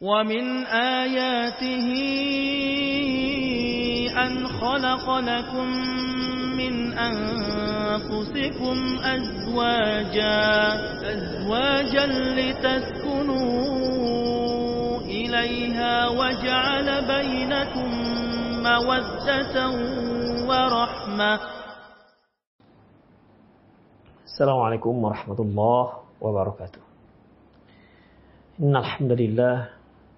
ومن آياته أن خلق لكم من أنفسكم أزواجا أزواجا لتسكنوا إليها وجعل بينكم مودة ورحمة. السلام عليكم ورحمة الله وبركاته. إن الحمد لله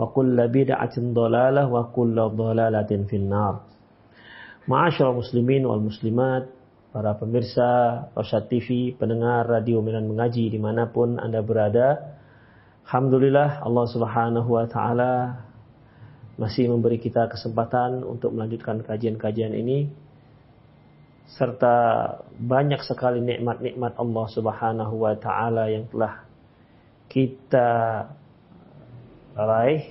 wa kullu bid'atin dhalalah wa kullu dhalalatin finnar. Ma'asyiral muslimin wal muslimat, para pemirsa Rosyad TV, pendengar Radio Milan Mengaji di mana pun Anda berada. Alhamdulillah Allah Subhanahu wa taala masih memberi kita kesempatan untuk melanjutkan kajian-kajian ini serta banyak sekali nikmat-nikmat Allah Subhanahu wa taala yang telah kita raih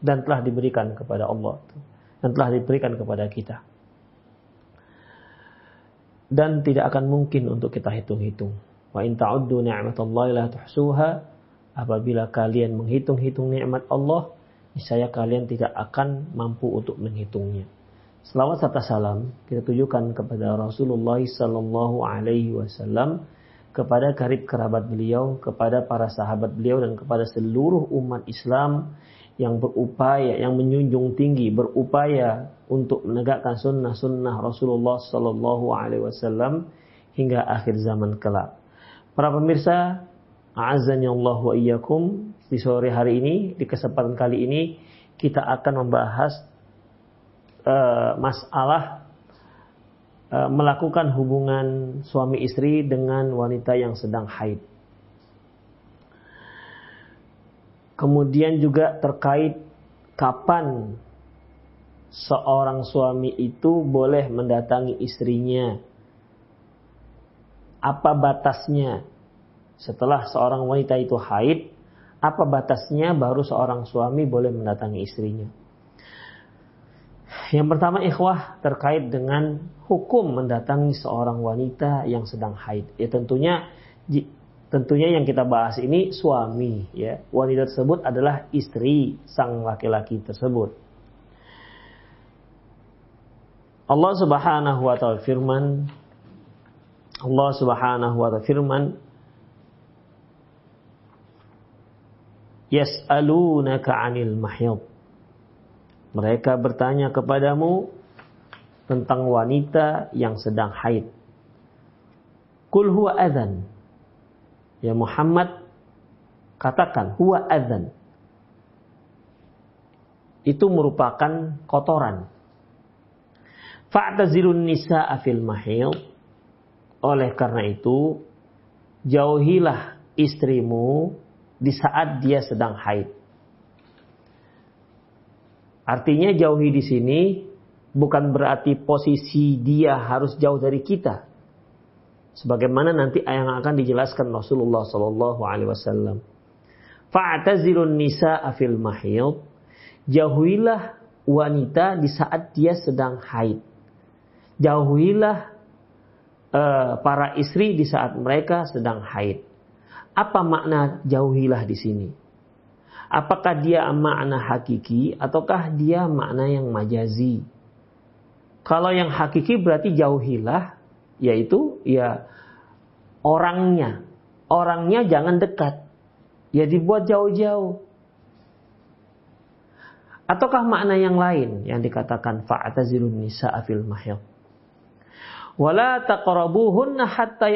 dan telah diberikan kepada Allah dan telah diberikan kepada kita. Dan tidak akan mungkin untuk kita hitung-hitung. Wa in ta'uddu ni'matallahi la tuhsuha. Apabila kalian menghitung-hitung nikmat Allah, niscaya kalian tidak akan mampu untuk menghitungnya. Selawat serta salam kita tujukan kepada Rasulullah Sallallahu Alaihi Wasallam, kepada karib kerabat beliau, kepada para sahabat beliau dan kepada seluruh umat Islam yang berupaya, yang menjunjung tinggi, berupaya untuk menegakkan sunnah-sunnah Rasulullah Sallallahu Alaihi Wasallam hingga akhir zaman kelak. Para pemirsa, azan Allah wa iyyakum di sore hari ini, di kesempatan kali ini kita akan membahas uh, masalah melakukan hubungan suami istri dengan wanita yang sedang haid. Kemudian juga terkait kapan seorang suami itu boleh mendatangi istrinya. Apa batasnya? Setelah seorang wanita itu haid, apa batasnya baru seorang suami boleh mendatangi istrinya? Yang pertama ikhwah terkait dengan hukum mendatangi seorang wanita yang sedang haid. Ya tentunya tentunya yang kita bahas ini suami ya. Wanita tersebut adalah istri sang laki-laki tersebut. Allah Subhanahu wa taala firman Allah Subhanahu wa taala firman Yas'alunaka 'anil mahyid mereka bertanya kepadamu tentang wanita yang sedang haid. Kul huwa adhan. Ya Muhammad, katakan huwa adhan. Itu merupakan kotoran. Fa'tazilun nisa'a fil mahil. Oleh karena itu, jauhilah istrimu di saat dia sedang haid. Artinya jauhi di sini bukan berarti posisi dia harus jauh dari kita. Sebagaimana nanti yang akan dijelaskan Rasulullah Sallallahu Alaihi Wasallam. Fa'tazilun nisa'a fil mahid. jauhilah wanita di saat dia sedang haid. Jauhilah uh, para istri di saat mereka sedang haid. Apa makna jauhilah di sini? Apakah dia makna hakiki ataukah dia makna yang majazi? Kalau yang hakiki berarti jauhilah, yaitu ya orangnya. Orangnya jangan dekat. Ya dibuat jauh-jauh. Ataukah makna yang lain yang dikatakan fa'tazilun nisa'a fil mahid? Wala taqrabuhunna hatta.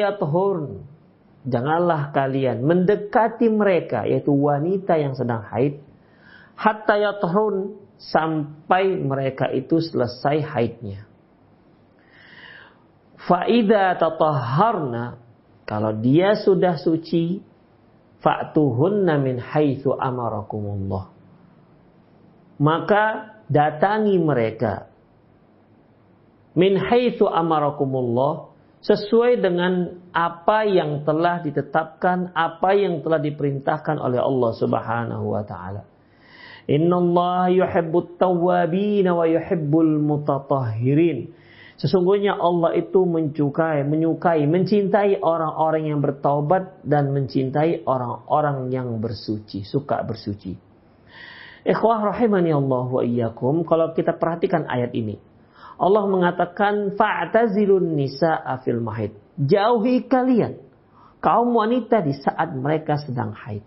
Janganlah kalian mendekati mereka yaitu wanita yang sedang haid hatta yathurun sampai mereka itu selesai haidnya. Faida tatahharna kalau dia sudah suci fa'tuhunna min haitsu amarakumullah. Maka datangi mereka min haitsu amarakumullah sesuai dengan apa yang telah ditetapkan, apa yang telah diperintahkan oleh Allah Subhanahu wa taala. Innallaha yuhibbut tawwabin wa yuhibbul mutatahhirin. Sesungguhnya Allah itu menyukai, menyukai, mencintai orang-orang yang bertaubat dan mencintai orang-orang yang bersuci, suka bersuci. Ikhwah rahimani Allah wa iyyakum, kalau kita perhatikan ayat ini, Allah mengatakan fa'tazilun nisa'a fil mahid. Jauhi kalian kaum wanita di saat mereka sedang haid.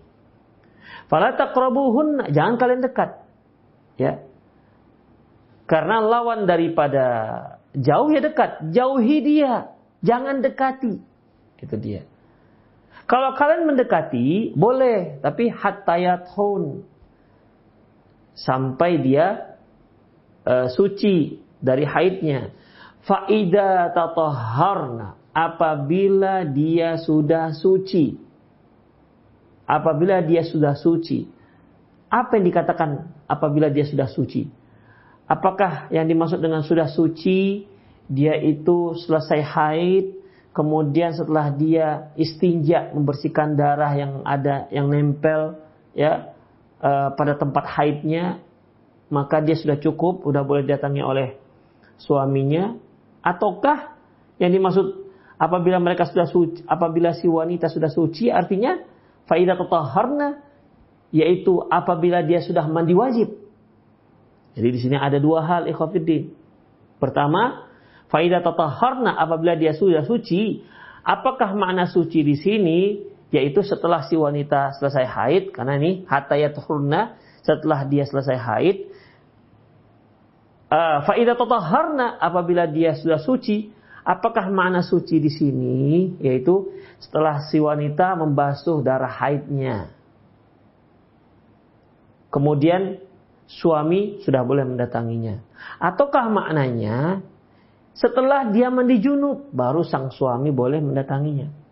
Fala taqrabuhun, jangan kalian dekat. Ya. Karena lawan daripada jauh ya dekat, jauhi dia, jangan dekati. Itu dia. Kalau kalian mendekati, boleh, tapi hon sampai dia uh, suci dari haidnya. Faida tatoharna apabila dia sudah suci. Apabila dia sudah suci. Apa yang dikatakan apabila dia sudah suci? Apakah yang dimaksud dengan sudah suci dia itu selesai haid kemudian setelah dia istinja membersihkan darah yang ada yang nempel ya uh, pada tempat haidnya maka dia sudah cukup sudah boleh datangi oleh suaminya ataukah yang dimaksud apabila mereka sudah suci, apabila si wanita sudah suci artinya faidah tatahharna yaitu apabila dia sudah mandi wajib. Jadi di sini ada dua hal ikhwatiddin. Pertama, faidah tatahharna apabila dia sudah suci, apakah makna suci di sini yaitu setelah si wanita selesai haid karena ini hatayatuhurna setelah dia selesai haid uh, faidah apabila dia sudah suci, apakah makna suci di sini? Yaitu setelah si wanita membasuh darah haidnya. Kemudian suami sudah boleh mendatanginya. Ataukah maknanya setelah dia mandi junub baru sang suami boleh mendatanginya.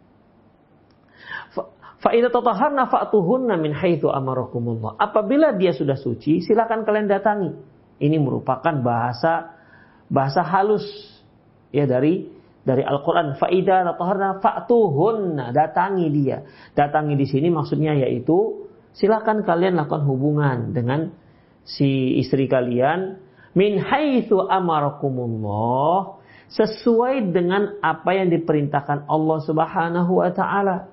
Fa'idha tataharna fa'tuhunna min haitsu amarakumullah. Apabila dia sudah suci, silakan kalian datangi. Ini merupakan bahasa bahasa halus ya dari dari Al-Qur'an faida tatahharna fa'tuhunna datangi dia. Datangi di sini maksudnya yaitu silakan kalian lakukan hubungan dengan si istri kalian min haitsu amarakumullah sesuai dengan apa yang diperintahkan Allah Subhanahu wa taala.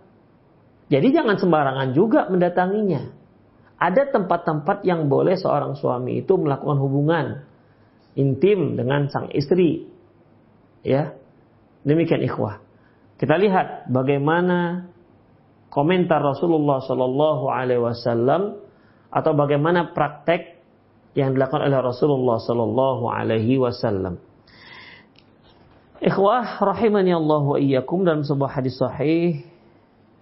Jadi jangan sembarangan juga mendatanginya. Ada tempat-tempat yang boleh seorang suami itu melakukan hubungan intim dengan sang istri. Ya. Demikian ikhwah. Kita lihat bagaimana komentar Rasulullah Shallallahu alaihi wasallam atau bagaimana praktek yang dilakukan oleh Rasulullah Shallallahu alaihi wasallam. Ikhwah rahimani Allah wa iyyakum dalam sebuah hadis sahih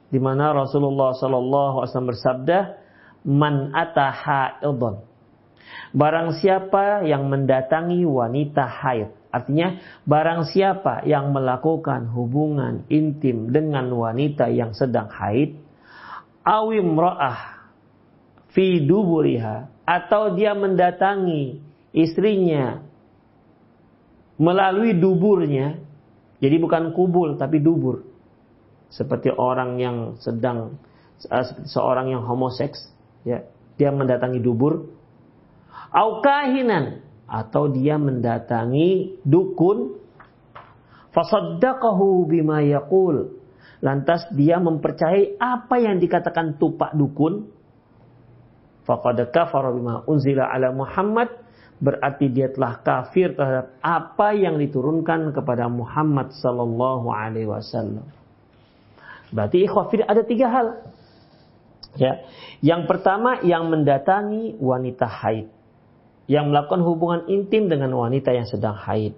di mana Rasulullah Shallallahu alaihi wasallam bersabda, man ataha haidon. Barang siapa yang mendatangi wanita haid. Artinya barang siapa yang melakukan hubungan intim dengan wanita yang sedang haid. Awim ro'ah fi duburiha. Atau dia mendatangi istrinya melalui duburnya. Jadi bukan kubul tapi dubur. Seperti orang yang sedang seperti seorang yang homoseks ya dia mendatangi dubur. Au kahinan atau dia mendatangi dukun. Fasaddaqahu bima lantas dia mempercayai apa yang dikatakan tupak dukun. Faqad kafara unzila ala Muhammad. Berarti dia telah kafir terhadap apa yang diturunkan kepada Muhammad sallallahu alaihi wasallam. Berarti ikhwafir ada tiga hal. Ya. Yang pertama yang mendatangi wanita haid yang melakukan hubungan intim dengan wanita yang sedang haid.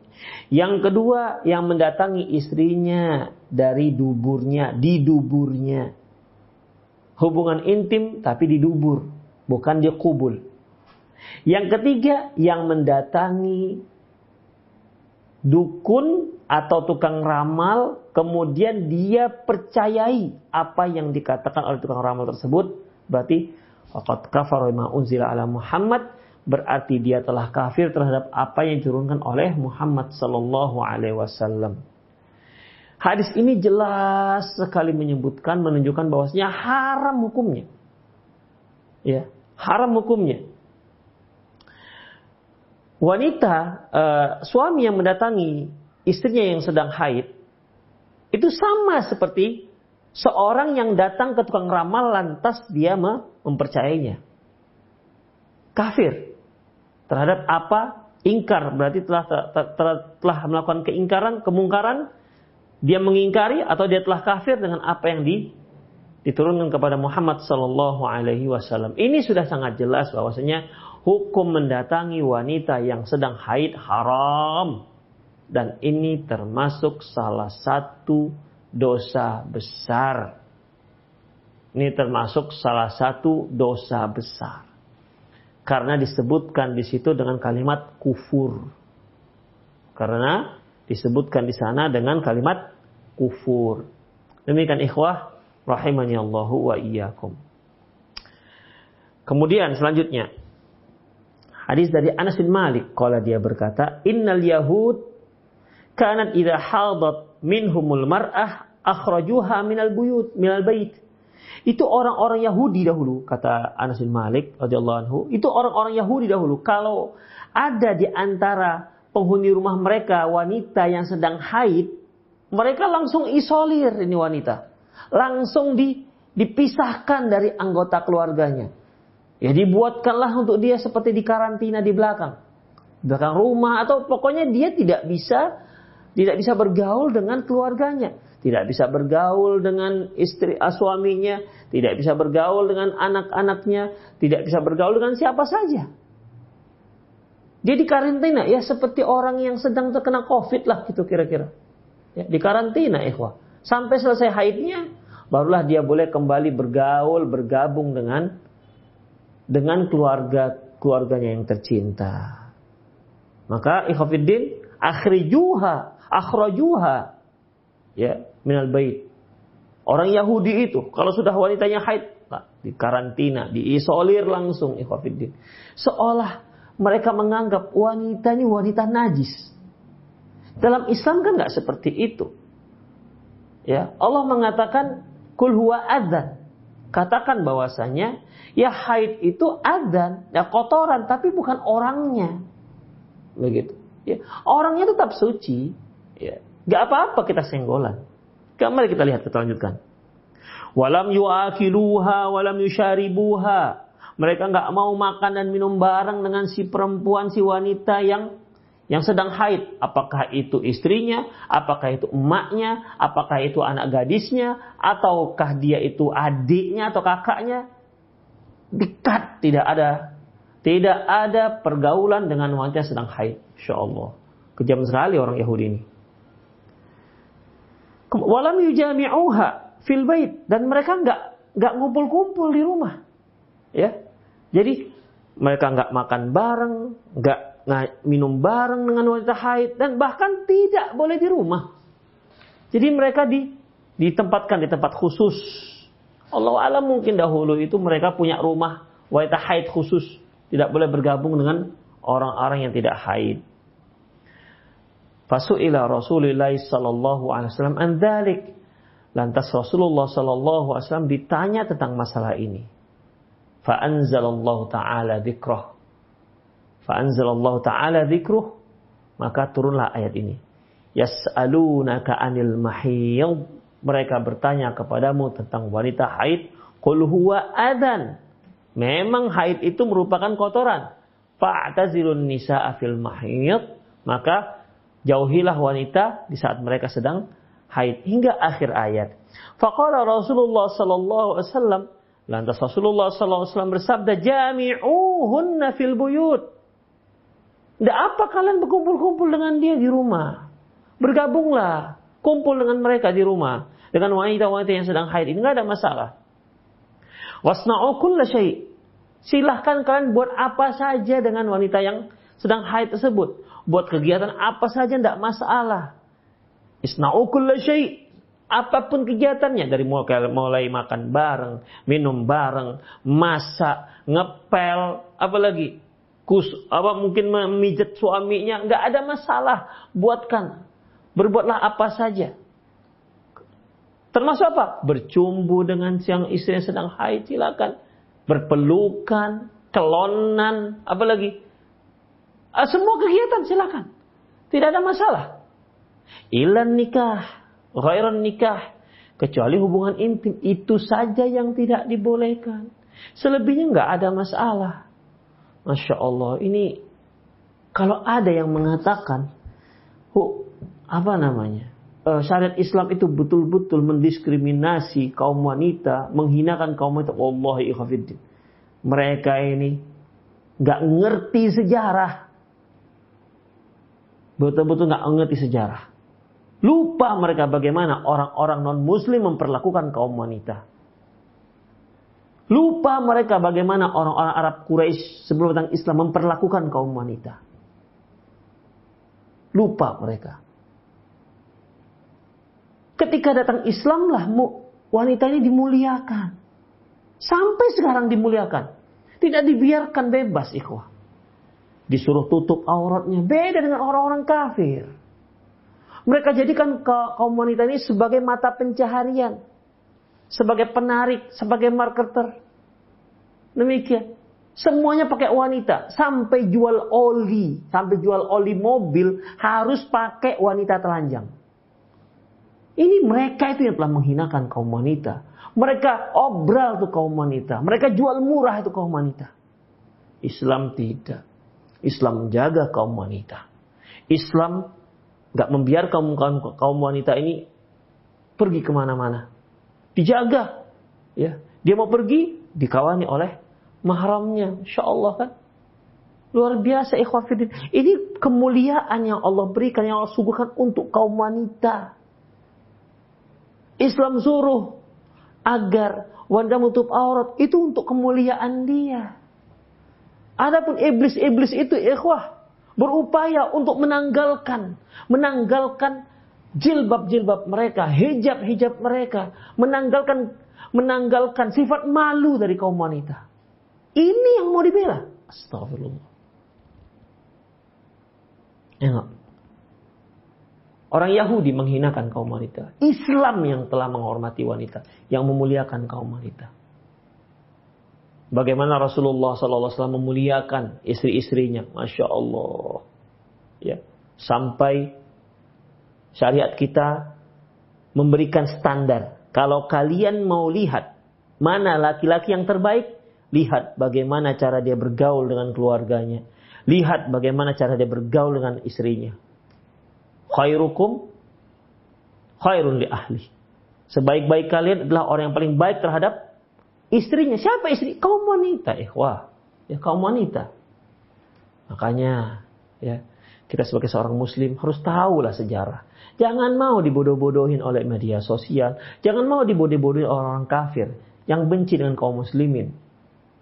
Yang kedua, yang mendatangi istrinya dari duburnya, di duburnya. Hubungan intim tapi di dubur, bukan di kubul. Yang ketiga, yang mendatangi dukun atau tukang ramal, kemudian dia percayai apa yang dikatakan oleh tukang ramal tersebut, berarti faqad kafara ma unzila ala Muhammad berarti dia telah kafir terhadap apa yang diturunkan oleh Muhammad sallallahu alaihi wasallam. Hadis ini jelas sekali menyebutkan menunjukkan bahwasanya haram hukumnya. Ya, haram hukumnya. Wanita uh, suami yang mendatangi istrinya yang sedang haid itu sama seperti seorang yang datang ke tukang ramal lantas dia mempercayainya. Kafir terhadap apa? Ingkar. Berarti telah telah, telah melakukan keingkaran kemungkaran. Dia mengingkari atau dia telah kafir dengan apa yang di, diturunkan kepada Muhammad Sallallahu Alaihi Wasallam. Ini sudah sangat jelas bahwasanya hukum mendatangi wanita yang sedang haid haram dan ini termasuk salah satu dosa besar ini termasuk salah satu dosa besar karena disebutkan di situ dengan kalimat kufur. Karena disebutkan di sana dengan kalimat kufur. Demikian ikhwah rahimani Allahu wa iyyakum. Kemudian selanjutnya hadis dari Anas bin Malik kala dia berkata, "Innal yahud kanat idza hadat minhumul mar'ah akhrajuha minal buyut minal bait." Itu orang-orang Yahudi dahulu, kata Anas bin Malik anhu. Itu orang-orang Yahudi dahulu. Kalau ada di antara penghuni rumah mereka wanita yang sedang haid, mereka langsung isolir ini wanita. Langsung di, dipisahkan dari anggota keluarganya. Ya dibuatkanlah untuk dia seperti di karantina di belakang. Belakang rumah atau pokoknya dia tidak bisa tidak bisa bergaul dengan keluarganya tidak bisa bergaul dengan istri uh, suaminya, tidak bisa bergaul dengan anak-anaknya, tidak bisa bergaul dengan siapa saja. Dia di karantina ya seperti orang yang sedang terkena covid lah gitu kira-kira. Ya, di karantina ikhwah. Sampai selesai haidnya barulah dia boleh kembali bergaul, bergabung dengan dengan keluarga keluarganya yang tercinta. Maka ikhwafiddin akhrijuha, akhrajuha ya minal bait. Orang Yahudi itu kalau sudah wanitanya haid nah, di karantina, diisolir langsung ikhwatiddin. Seolah mereka menganggap wanita ini wanita najis. Dalam Islam kan nggak seperti itu. Ya, Allah mengatakan kul huwa adzan. Katakan bahwasanya ya haid itu adzan, ya kotoran tapi bukan orangnya. Begitu. Ya, orangnya tetap suci, ya. Gak apa-apa kita senggolan. Gak mari kita lihat kita lanjutkan. Walam yu'akiluha walam yusharibuha. Mereka nggak mau makan dan minum bareng dengan si perempuan, si wanita yang yang sedang haid. Apakah itu istrinya, apakah itu emaknya, apakah itu anak gadisnya, ataukah dia itu adiknya atau kakaknya. Dekat tidak ada tidak ada pergaulan dengan wanita sedang haid. Insya Allah. Kejam sekali orang Yahudi ini walam yujami'uha fil bait dan mereka nggak nggak ngumpul-kumpul di rumah. Ya. Jadi mereka nggak makan bareng, nggak minum bareng dengan wanita haid dan bahkan tidak boleh di rumah. Jadi mereka di ditempatkan di tempat khusus. Allah alam mungkin dahulu itu mereka punya rumah wanita haid khusus, tidak boleh bergabung dengan orang-orang yang tidak haid. Fasu'ila Rasulullah sallallahu alaihi wasallam an dzalik. Lantas Rasulullah sallallahu alaihi wasallam ditanya tentang masalah ini. Fa anzalallahu taala dzikrah. Fa'anzalallahu ta'ala dzikruh maka turunlah ayat ini. Yas'alunaka 'anil mahiyid. Mereka bertanya kepadamu tentang wanita haid. Qul huwa adan. Memang haid itu merupakan kotoran. Fa'tazilun nisa'a fil mahiyid. Maka jauhilah wanita di saat mereka sedang haid hingga akhir ayat. Faqala Rasulullah sallallahu alaihi wasallam lantas Rasulullah sallallahu alaihi wasallam bersabda jami'uhunna fil buyut. Tidak apa kalian berkumpul-kumpul dengan dia di rumah. Bergabunglah, kumpul dengan mereka di rumah. Dengan wanita-wanita yang sedang haid ini nggak ada masalah. Wasna'u kulla syai. Silahkan kalian buat apa saja dengan wanita yang sedang haid tersebut. Buat kegiatan apa saja tidak masalah. Isna'u kulla syai. Apa pun kegiatannya dari mulai, mulai makan bareng, minum bareng, masak, ngepel, apalagi kus, apa mungkin memijat suaminya, nggak ada masalah. Buatkan Berbuatlah apa saja. Termasuk apa? Bercumbu dengan siang istri yang sedang haid, silakan. Berpelukan, kelonan, apalagi. Ah, semua kegiatan silakan. Tidak ada masalah. Ilan nikah, ghairan nikah. Kecuali hubungan intim, itu saja yang tidak dibolehkan. Selebihnya nggak ada masalah. Masya Allah, ini kalau ada yang mengatakan, apa namanya? Uh, syariat Islam itu betul-betul mendiskriminasi kaum wanita, menghinakan kaum wanita. Ikhafiddin. Mereka ini nggak ngerti sejarah. Betul-betul nggak ngerti sejarah. Lupa mereka bagaimana orang-orang non-muslim memperlakukan kaum wanita. Lupa mereka bagaimana orang-orang Arab Quraisy sebelum datang Islam memperlakukan kaum wanita. Lupa mereka. Ketika datang Islamlah wanita ini dimuliakan. Sampai sekarang dimuliakan. Tidak dibiarkan bebas ikhwah. Disuruh tutup auratnya. Beda dengan orang-orang kafir. Mereka jadikan kaum wanita ini sebagai mata pencaharian. Sebagai penarik, sebagai marketer. Demikian. Semuanya pakai wanita. Sampai jual oli. Sampai jual oli mobil harus pakai wanita telanjang. Ini mereka itu yang telah menghinakan kaum wanita. Mereka obral tuh kaum wanita. Mereka jual murah itu kaum wanita. Islam tidak. Islam menjaga kaum wanita. Islam nggak membiarkan kaum, kaum wanita ini pergi ke mana-mana. Dijaga. Ya, dia mau pergi dikawani oleh mahramnya. Insya Allah kan. Luar biasa ikhwafidin. Ini kemuliaan yang Allah berikan, yang Allah suguhkan untuk kaum wanita. Islam suruh agar wanita menutup aurat itu untuk kemuliaan dia. Adapun iblis-iblis itu ikhwah berupaya untuk menanggalkan menanggalkan jilbab-jilbab mereka, hijab-hijab mereka, menanggalkan menanggalkan sifat malu dari kaum wanita. Ini yang mau dibela. Astagfirullah. Enak. Orang Yahudi menghinakan kaum wanita. Islam yang telah menghormati wanita, yang memuliakan kaum wanita. Bagaimana Rasulullah SAW memuliakan istri-istrinya, masya Allah. Ya, sampai syariat kita memberikan standar. Kalau kalian mau lihat mana laki-laki yang terbaik, lihat bagaimana cara dia bergaul dengan keluarganya. Lihat bagaimana cara dia bergaul dengan istrinya khairukum khairun li ahli. Sebaik-baik kalian adalah orang yang paling baik terhadap istrinya. Siapa istri? Kaum wanita, ikhwah. Ya, kaum wanita. Makanya, ya, kita sebagai seorang muslim harus tahulah sejarah. Jangan mau dibodoh-bodohin oleh media sosial. Jangan mau dibodoh-bodohin orang-orang kafir yang benci dengan kaum muslimin.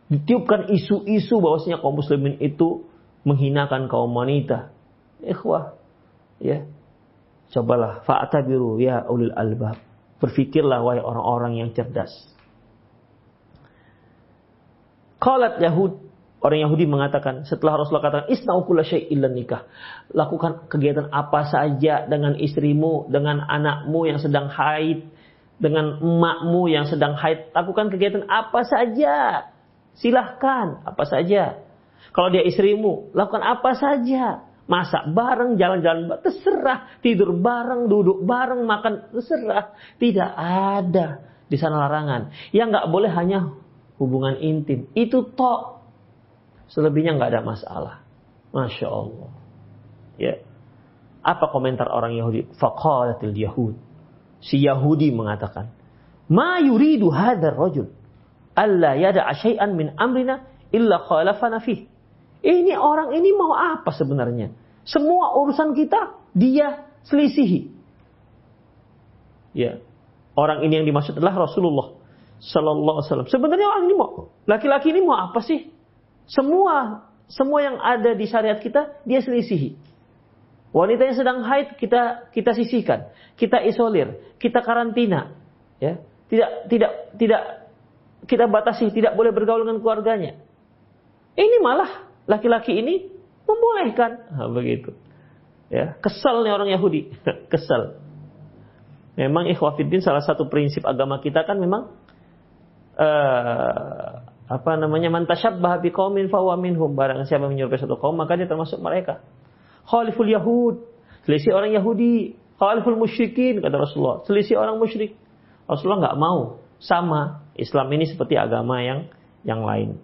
Ditiupkan isu-isu bahwasanya kaum muslimin itu menghinakan kaum wanita. Ikhwah, ya Cobalah fa'tabiru ya ulil albab. Berfikirlah wahai orang-orang yang cerdas. Qalat Yahud Orang Yahudi mengatakan setelah Rasulullah katakan isna'u kulla nikah. Lakukan kegiatan apa saja dengan istrimu, dengan anakmu yang sedang haid, dengan emakmu yang sedang haid. Lakukan kegiatan apa saja. Silahkan apa saja. Kalau dia istrimu, lakukan apa saja. Masak bareng, jalan-jalan bareng, terserah. Tidur bareng, duduk bareng, makan, terserah. Tidak ada di sana larangan. Yang nggak boleh hanya hubungan intim. Itu tok. Selebihnya nggak ada masalah. Masya Allah. Ya. Apa komentar orang Yahudi? Faqalatil Yahud. Si Yahudi mengatakan, Ma yuridu hadar rajul. Alla yada'a syai'an min amrina illa khalafana fih. Ini orang ini mau apa sebenarnya? Semua urusan kita dia selisihi. Ya. Orang ini yang dimaksud adalah Rasulullah Sallallahu Alaihi Wasallam. Sebenarnya orang ini mau, laki-laki ini mau apa sih? Semua semua yang ada di syariat kita dia selisihi. Wanita yang sedang haid kita kita sisihkan, kita isolir, kita karantina, ya. Tidak tidak tidak kita batasi, tidak boleh bergaul dengan keluarganya. Ini malah laki-laki ini membolehkan, nah, begitu. Ya, kesal nih orang Yahudi, kesal. Memang ikhwafiddin salah satu prinsip agama kita kan memang uh, apa namanya mantasyabbah biqaumin fahuwa minhum barang siapa menyerupai satu kaum maka dia termasuk mereka. Khaliful Yahud, selisih orang Yahudi, khaliful musyrikin kata Rasulullah, selisih orang musyrik. Rasulullah nggak mau sama Islam ini seperti agama yang yang lain.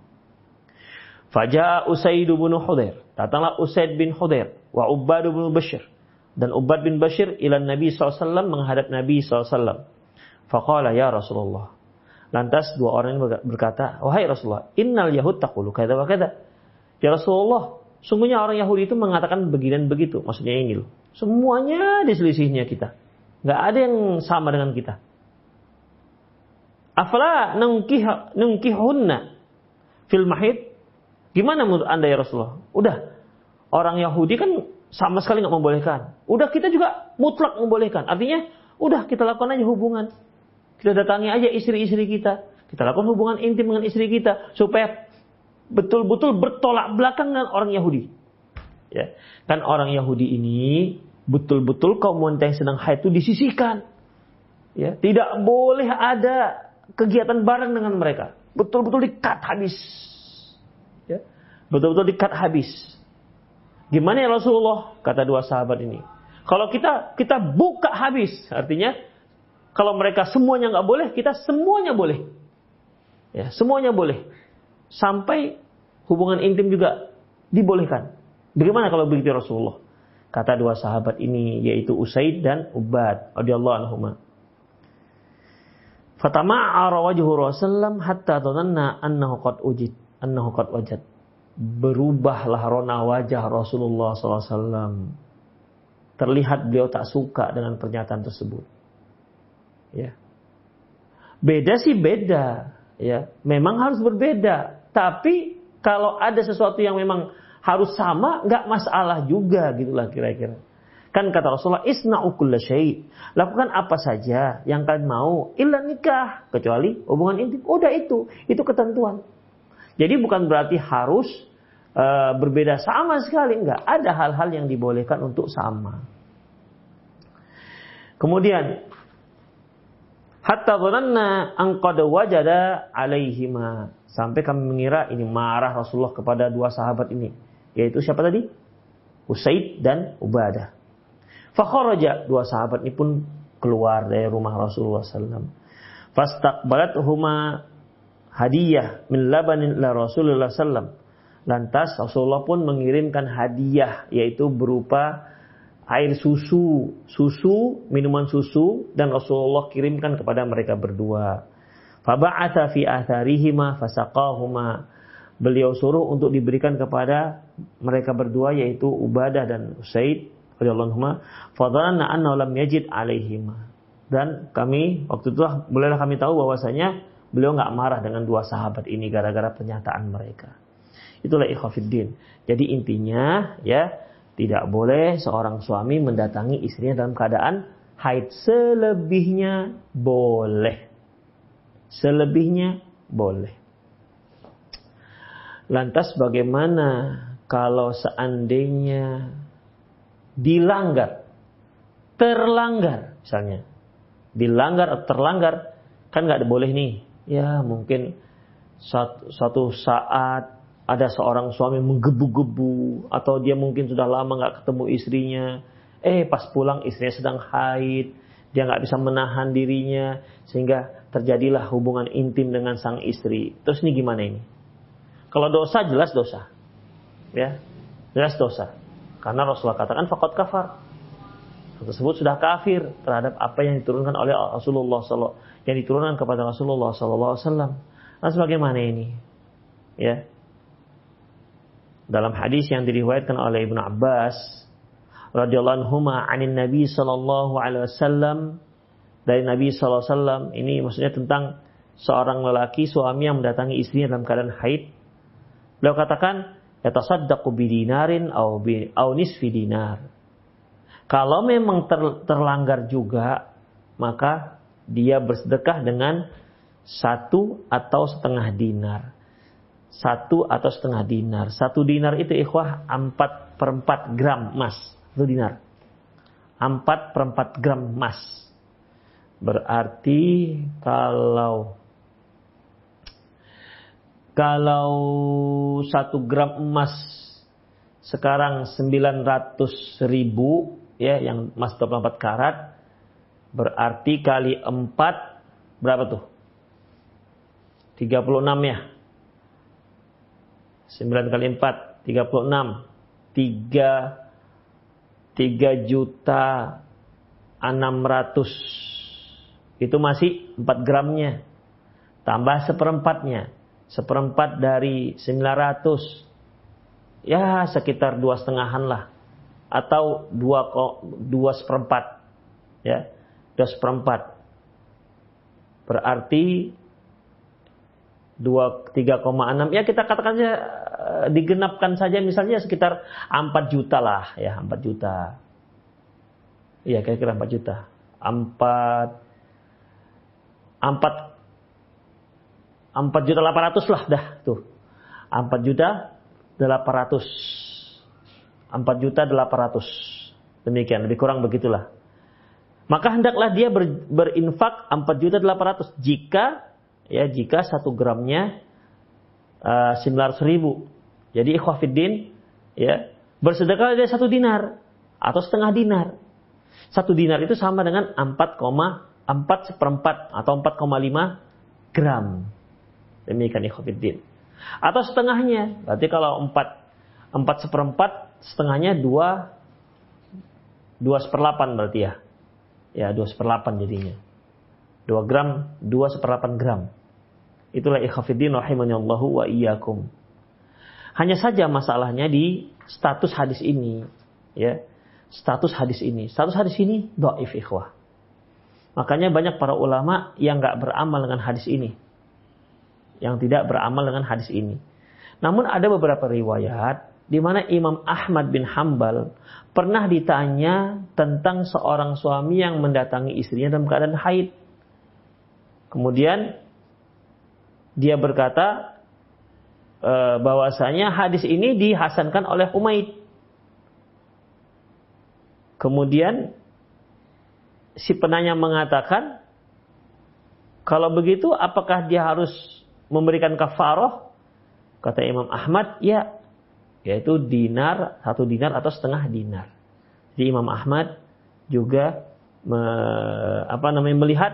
Faja Usaid bin Hudair. Datanglah Usaid bin Hudair wa Ubad bin Bashir dan Ubad bin Bashir ila Nabi SAW menghadap Nabi SAW. Faqala ya Rasulullah. Lantas dua orang ini berkata, wahai Rasulullah, innal Yahud takulu kata wa kata. Ya Rasulullah, sungguhnya orang Yahudi itu mengatakan begini dan begitu. Maksudnya ini loh. Semuanya diselisihnya kita. Gak ada yang sama dengan kita. Afala nungkih nungkihunna fil mahid? Gimana menurut anda ya Rasulullah? Udah, orang Yahudi kan sama sekali nggak membolehkan. Udah kita juga mutlak membolehkan. Artinya, udah kita lakukan aja hubungan. Kita datangi aja istri-istri kita. Kita lakukan hubungan intim dengan istri kita supaya betul-betul bertolak belakang dengan orang Yahudi. Ya. Kan orang Yahudi ini betul-betul kaum wanita yang sedang haid itu disisihkan. Ya, tidak boleh ada kegiatan bareng dengan mereka. Betul-betul dikat habis. Betul-betul dikat habis. Gimana ya Rasulullah? Kata dua sahabat ini. Kalau kita kita buka habis, artinya kalau mereka semuanya nggak boleh, kita semuanya boleh. Ya, semuanya boleh. Sampai hubungan intim juga dibolehkan. Bagaimana kalau begitu ya Rasulullah? Kata dua sahabat ini yaitu Usaid dan Ubad radhiyallahu anhuma. Fatama'ara wajhu Rasulullah hatta dhananna annahu qad ujid, annahu qad wajad berubahlah rona wajah Rasulullah SAW. Terlihat beliau tak suka dengan pernyataan tersebut. Ya. Beda sih beda, ya. Memang harus berbeda. Tapi kalau ada sesuatu yang memang harus sama, nggak masalah juga gitulah kira-kira. Kan kata Rasulullah, isna'u kulla syai. Lakukan apa saja yang kalian mau, illa nikah. Kecuali hubungan intim. Udah itu. Itu ketentuan. Jadi bukan berarti harus uh, berbeda sama sekali enggak. Ada hal-hal yang dibolehkan untuk sama. Kemudian hatta dhananna an qad wajada alaihima sampai kami mengira ini marah Rasulullah kepada dua sahabat ini yaitu siapa tadi Usaid dan Ubadah. Fakharaja dua sahabat ini pun keluar dari rumah Rasulullah SAW. Fastaqbalat huma hadiah min labanin la Rasulullah sallam. Lantas Rasulullah pun mengirimkan hadiah yaitu berupa air susu, susu, minuman susu dan Rasulullah kirimkan kepada mereka berdua. Faba'atha fi atharihima fasaqahuma. Beliau suruh untuk diberikan kepada mereka berdua yaitu Ubadah dan Usaid radhiyallahu anhu. Fadhanna anna lam yajid alaihima. Dan kami waktu itu bolehlah kami tahu bahwasanya Beliau nggak marah dengan dua sahabat ini gara-gara pernyataan mereka. Itulah ikhwafiddin. Jadi intinya ya tidak boleh seorang suami mendatangi istrinya dalam keadaan haid. Selebihnya boleh. Selebihnya boleh. Lantas bagaimana kalau seandainya dilanggar, terlanggar misalnya, dilanggar atau terlanggar, kan nggak boleh nih ya mungkin suatu saat ada seorang suami menggebu-gebu atau dia mungkin sudah lama nggak ketemu istrinya, eh pas pulang istrinya sedang haid, dia nggak bisa menahan dirinya sehingga terjadilah hubungan intim dengan sang istri. Terus ini gimana ini? Kalau dosa jelas dosa, ya jelas dosa. Karena Rasulullah katakan fakot kafar. Tersebut sudah kafir terhadap apa yang diturunkan oleh Rasulullah SAW, yang diturunkan kepada Rasulullah SAW. Nah, sebagaimana ini? Ya, dalam hadis yang diriwayatkan oleh Ibnu Abbas radhiyallahu anhu anin Nabi sallallahu alaihi wasallam dari Nabi sallallahu alaihi wasallam ini maksudnya tentang seorang lelaki suami yang mendatangi istrinya dalam keadaan haid. Beliau katakan, "Yatasaddaqu bidinarin au bi au nisfi dinar." Kalau memang ter, terlanggar juga, maka dia bersedekah dengan satu atau setengah dinar satu atau setengah dinar. Satu dinar itu ikhwah empat per empat gram emas. Satu dinar. Empat per empat gram emas. Berarti kalau kalau satu gram emas sekarang 900 ribu ya yang emas 24 karat berarti kali 4 berapa tuh? 36 ya? 9 kali 4, 36. 3 3 juta 600 itu masih 4 gramnya. Tambah seperempatnya. Seperempat dari 900 ya sekitar dua setengahan lah atau dua dua seperempat ya dua seperempat berarti 2 3,6 ya kita katakan saja eh, digenapkan saja misalnya sekitar 4 juta lah ya 4 juta. Iya kira-kira 4 juta. 4 4 4 juta 800 lah dah tuh. 4 juta 800. 4 juta 800. Demikian, lebih kurang begitulah. Maka hendaklah dia ber, berinfak 4 juta 800 jika ya jika satu gramnya uh, eh, 900 ribu. Jadi ikhwafiddin ya bersedekah dari satu dinar atau setengah dinar. Satu dinar itu sama dengan 4,4 seperempat atau 4,5 gram. Demikian ikhwafiddin. Atau setengahnya, berarti kalau 4 4 seperempat setengahnya 2 2 seperlapan berarti ya. Ya 2 seperlapan jadinya. 2 gram, 2 seperlapan gram. Itulah ikhafidin rahimahullahu wa iyyakum. Hanya saja masalahnya di status hadis ini. ya Status hadis ini. Status hadis ini do'if ikhwah. Makanya banyak para ulama yang nggak beramal dengan hadis ini. Yang tidak beramal dengan hadis ini. Namun ada beberapa riwayat di mana Imam Ahmad bin Hambal pernah ditanya tentang seorang suami yang mendatangi istrinya dalam keadaan haid. Kemudian dia berkata e, bahwasanya hadis ini dihasankan oleh Umaid. Kemudian si penanya mengatakan, kalau begitu apakah dia harus memberikan kafaroh? Kata Imam Ahmad, ya, yaitu dinar, satu dinar atau setengah dinar. Jadi Imam Ahmad juga me, apa namanya melihat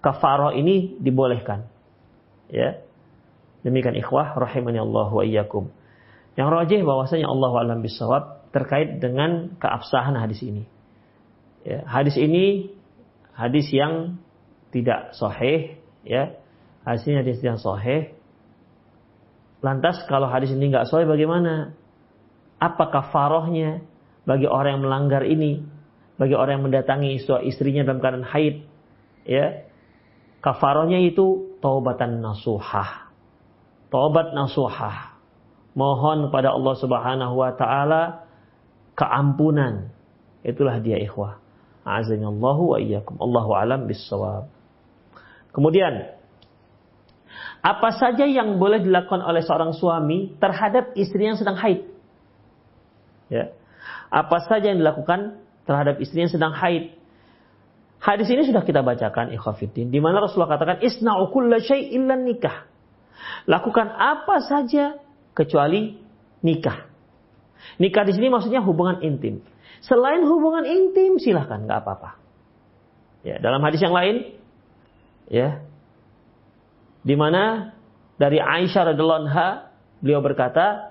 kafaroh ini dibolehkan. Ya. Demikian ikhwah rahimani Allah wa iyyakum. Yang rajih bahwasanya Allah alam bisawab terkait dengan keabsahan hadis ini. Ya, hadis ini hadis yang tidak sahih ya. Hadis ini hadis yang sahih. Lantas kalau hadis ini nggak sahih bagaimana? Apa kafarohnya bagi orang yang melanggar ini? Bagi orang yang mendatangi istrinya dalam keadaan haid? Ya, Kafarohnya itu taubatan nasuhah. Taubat nasuhah. Mohon kepada Allah Subhanahu wa taala keampunan. Itulah dia ikhwah. Azanallahu wa iyyakum. Allahu alam bissawab. Kemudian apa saja yang boleh dilakukan oleh seorang suami terhadap istri yang sedang haid? Ya. Apa saja yang dilakukan terhadap istri yang sedang haid? Hadis ini sudah kita bacakan ikhafidin. Di mana Rasulullah katakan, Isna'u kulla syai'illan nikah. Lakukan apa saja kecuali nikah. Nikah di sini maksudnya hubungan intim. Selain hubungan intim silahkan nggak apa-apa. Ya, dalam hadis yang lain, ya, di mana dari Aisyah radhiallahu anha beliau berkata,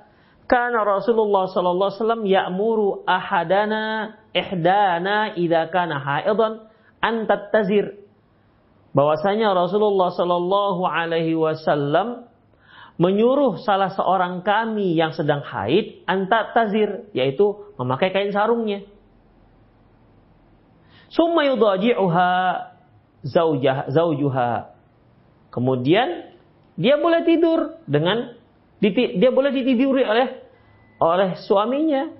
karena Rasulullah sallallahu alaihi wasallam ya'muru ahadana ihdana idza kana haidan an tattazir. Bahwasanya Rasulullah sallallahu alaihi wasallam menyuruh salah seorang kami yang sedang haid antat tazir yaitu memakai kain sarungnya. Summa yudaji'uha zaujah zaujuha. Kemudian dia boleh tidur dengan dia boleh ditiduri oleh oleh suaminya.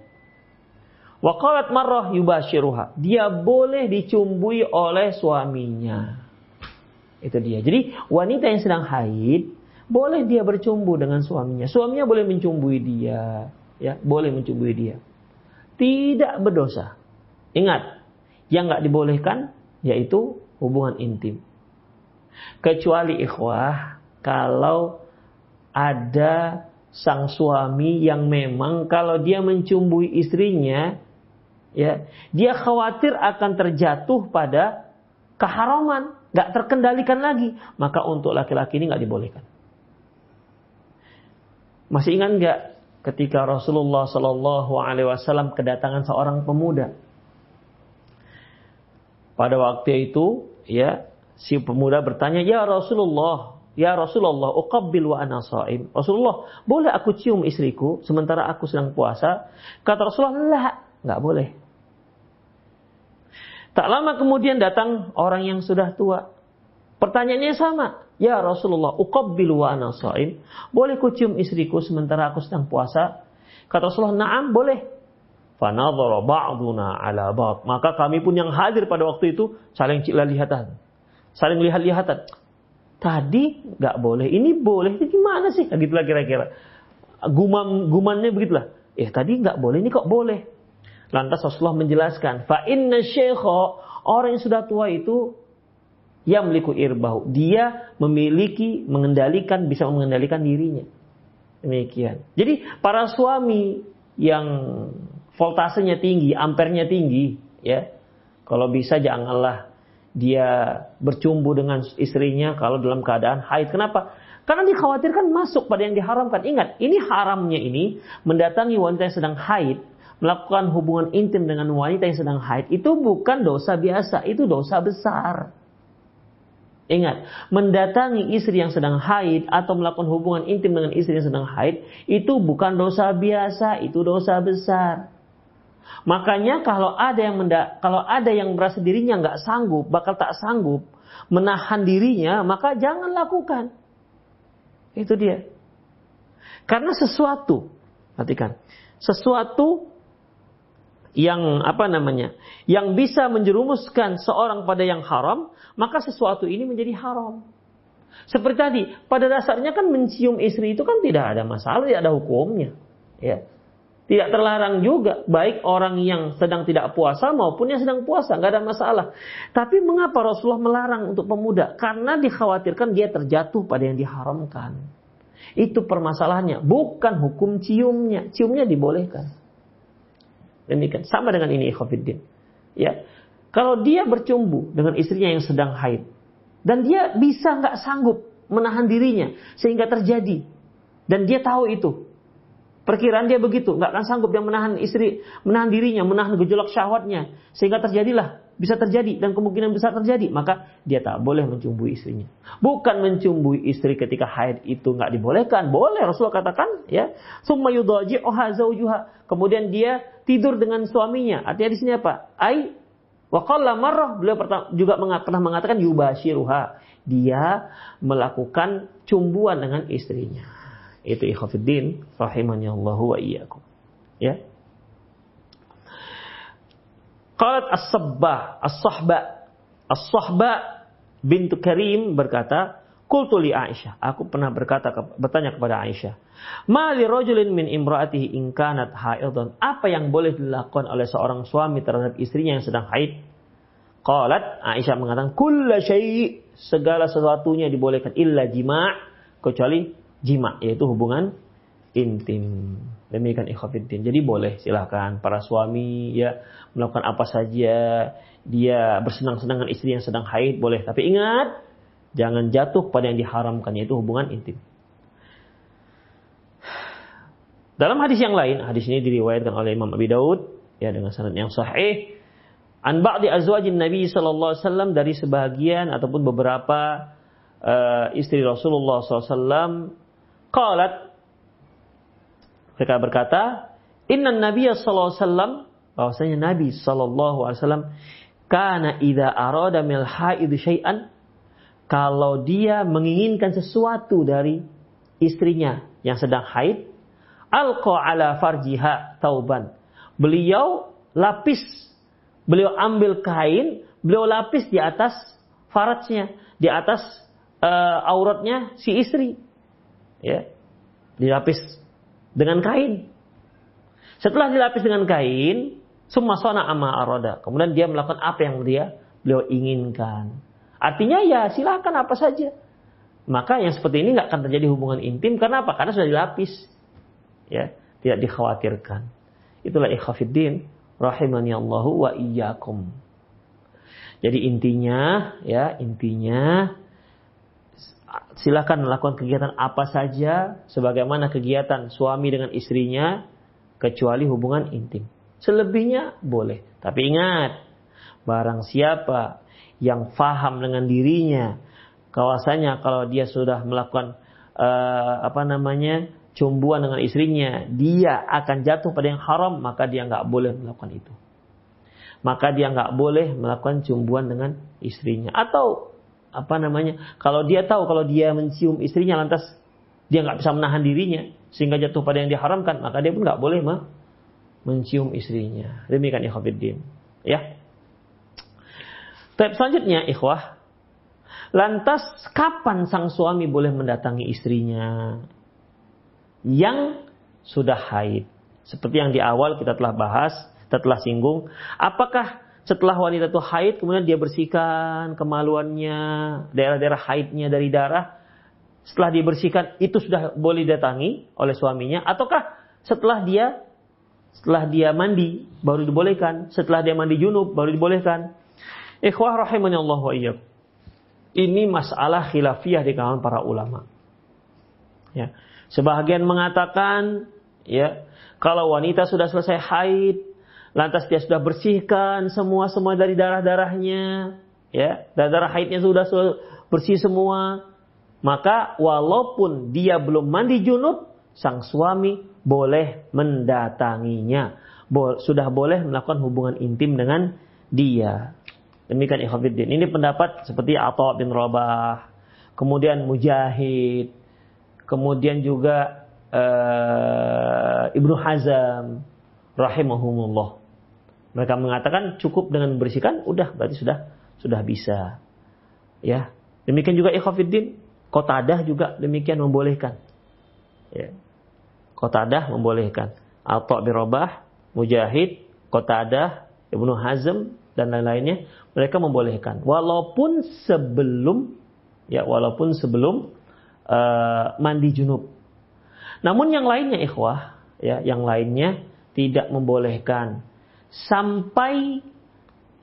Wa qalat marrah yubashiruha. Dia boleh dicumbui oleh suaminya. Itu dia. Jadi wanita yang sedang haid boleh dia bercumbu dengan suaminya. Suaminya boleh mencumbui dia, ya, boleh mencumbui dia. Tidak berdosa. Ingat, yang nggak dibolehkan yaitu hubungan intim. Kecuali ikhwah kalau ada sang suami yang memang kalau dia mencumbui istrinya ya dia khawatir akan terjatuh pada keharaman nggak terkendalikan lagi maka untuk laki-laki ini nggak dibolehkan masih ingat nggak ketika Rasulullah Shallallahu Alaihi Wasallam kedatangan seorang pemuda? Pada waktu itu, ya si pemuda bertanya, ya Rasulullah, ya Rasulullah, uqabbil wa ana saim. Rasulullah, boleh aku cium istriku sementara aku sedang puasa? Kata Rasulullah, nggak boleh. Tak lama kemudian datang orang yang sudah tua. Pertanyaannya sama. Ya Rasulullah, uqabbilu wa ana sha'im. Boleh ku cium istriku sementara aku sedang puasa? Kata Rasulullah, "Na'am, boleh." Fanadhara ba'duna ala ba'd. Maka kami pun yang hadir pada waktu itu saling lihatan. Saling lihat-lihatan. Tadi nggak boleh, ini boleh. Jadi gimana sih? Nah, gitulah kira-kira. Gumam gumannya begitulah. Eh tadi nggak boleh, ini kok boleh? Lantas Rasulullah menjelaskan, fa inna syekho orang yang sudah tua itu yang memiliki irbahu. Dia memiliki, mengendalikan, bisa mengendalikan dirinya. Demikian. Jadi para suami yang voltasenya tinggi, ampernya tinggi, ya. Kalau bisa janganlah dia bercumbu dengan istrinya kalau dalam keadaan haid. Kenapa? Karena dikhawatirkan masuk pada yang diharamkan. Ingat, ini haramnya ini mendatangi wanita yang sedang haid, melakukan hubungan intim dengan wanita yang sedang haid itu bukan dosa biasa, itu dosa besar. Ingat, mendatangi istri yang sedang haid atau melakukan hubungan intim dengan istri yang sedang haid itu bukan dosa biasa, itu dosa besar. Makanya kalau ada yang menda kalau ada yang merasa dirinya nggak sanggup, bakal tak sanggup menahan dirinya, maka jangan lakukan. Itu dia. Karena sesuatu, perhatikan, sesuatu yang apa namanya, yang bisa menjerumuskan seorang pada yang haram, maka sesuatu ini menjadi haram. Seperti tadi, pada dasarnya kan mencium istri itu kan tidak ada masalah, tidak ada hukumnya. Ya. Tidak terlarang juga, baik orang yang sedang tidak puasa maupun yang sedang puasa, nggak ada masalah. Tapi mengapa Rasulullah melarang untuk pemuda? Karena dikhawatirkan dia terjatuh pada yang diharamkan. Itu permasalahannya, bukan hukum ciumnya. Ciumnya dibolehkan. Demikian sama dengan ini ikhwatiddin. Ya. Kalau dia bercumbu dengan istrinya yang sedang haid dan dia bisa nggak sanggup menahan dirinya sehingga terjadi dan dia tahu itu perkiraan dia begitu nggak akan sanggup dia menahan istri menahan dirinya menahan gejolak syahwatnya sehingga terjadilah bisa terjadi dan kemungkinan besar terjadi, maka dia tak boleh mencumbui istrinya. Bukan mencumbui istri ketika haid itu nggak dibolehkan, boleh Rasulullah katakan ya. Summa zaujuha. Kemudian dia tidur dengan suaminya. Artinya di sini apa? Ai wa qalla marrah beliau juga pernah mengatakan yubashiruha. Dia melakukan cumbuan dengan istrinya. Itu ikhafidin rahimahnya Allah wa iyyakum. Ya. Qalat as-sabbah, as-sahba, as-sahba bintu Karim berkata, Qultu li Aisyah, aku pernah berkata bertanya kepada Aisyah, "Ma li rajulin min imraatihi in kanat haidan?" Apa yang boleh dilakukan oleh seorang suami terhadap istrinya yang sedang haid? Qalat Aisyah mengatakan, "Kulla syai'," segala sesuatunya dibolehkan illa jima' kecuali jima' yaitu hubungan intim. Demikian ikhwatiddin. Jadi boleh silahkan para suami ya melakukan apa saja. Dia bersenang-senang dengan istri yang sedang haid boleh. Tapi ingat jangan jatuh pada yang diharamkan yaitu hubungan intim. Dalam hadis yang lain, hadis ini diriwayatkan oleh Imam Abi Daud ya dengan sanad yang sahih. An ba'di azwajin Nabi sallallahu alaihi wasallam dari sebagian ataupun beberapa uh, istri Rasulullah SAW qalat. Mereka berkata inna Nabi sallallahu alaihi wasallam bahwasanya Nabi sallallahu alaihi wasallam kana idza arada mil haid syai'an. Kalau dia menginginkan sesuatu dari istrinya yang sedang haid alqa ala farjiha tauban. Beliau lapis beliau ambil kain beliau lapis di atas farajnya di atas uh, auratnya si istri. Ya. Dilapis dengan kain. Setelah dilapis dengan kain, summa sona ama aroda. Kemudian dia melakukan apa yang dia beliau inginkan. Artinya ya silakan apa saja. Maka yang seperti ini nggak akan terjadi hubungan intim karena apa? Karena sudah dilapis. Ya, tidak dikhawatirkan. Itulah ikhafiddin rahimani Allahu wa iyyakum. Jadi intinya ya, intinya silakan melakukan kegiatan apa saja sebagaimana kegiatan suami dengan istrinya kecuali hubungan intim. Selebihnya boleh. Tapi ingat, barang siapa yang faham dengan dirinya, kawasanya kalau dia sudah melakukan uh, apa namanya cumbuan dengan istrinya, dia akan jatuh pada yang haram, maka dia nggak boleh melakukan itu. Maka dia nggak boleh melakukan cumbuan dengan istrinya. Atau apa namanya? Kalau dia tahu kalau dia mencium istrinya lantas dia nggak bisa menahan dirinya sehingga jatuh pada yang diharamkan maka dia pun nggak boleh mah mencium istrinya. Demikian ikhwatiddin ya. Tapi selanjutnya ikhwah. Lantas kapan sang suami boleh mendatangi istrinya? Yang sudah haid. Seperti yang di awal kita telah bahas kita telah singgung. Apakah setelah wanita itu haid, kemudian dia bersihkan kemaluannya, daerah-daerah haidnya dari darah. Setelah dibersihkan, itu sudah boleh datangi oleh suaminya. Ataukah setelah dia setelah dia mandi baru dibolehkan, setelah dia mandi junub baru dibolehkan. Ikhwah rahimani Allah wa iyyak. Ini masalah khilafiyah di kalangan para ulama. Ya. Sebagian mengatakan ya, kalau wanita sudah selesai haid, lantas dia sudah bersihkan semua semua dari darah-darahnya, ya, darah-darah haidnya sudah bersih semua, maka walaupun dia belum mandi junub, sang suami boleh mendatanginya, Bo sudah boleh melakukan hubungan intim dengan dia. Demikian ikhwatiddin. Ini pendapat seperti Atha bin Rabah, kemudian Mujahid, kemudian juga uh, Ibnu Hazam rahimahumullah. Mereka mengatakan cukup dengan membersihkan, udah berarti sudah sudah bisa. Ya. Demikian juga ikhwafiddin, Qatadah juga demikian membolehkan. Ya. Qatadah membolehkan. Atha bin Rabah, Mujahid, Qatadah, Ibnu Hazm dan lain-lainnya mereka membolehkan walaupun sebelum ya walaupun sebelum uh, mandi junub. Namun yang lainnya ikhwah ya yang lainnya tidak membolehkan sampai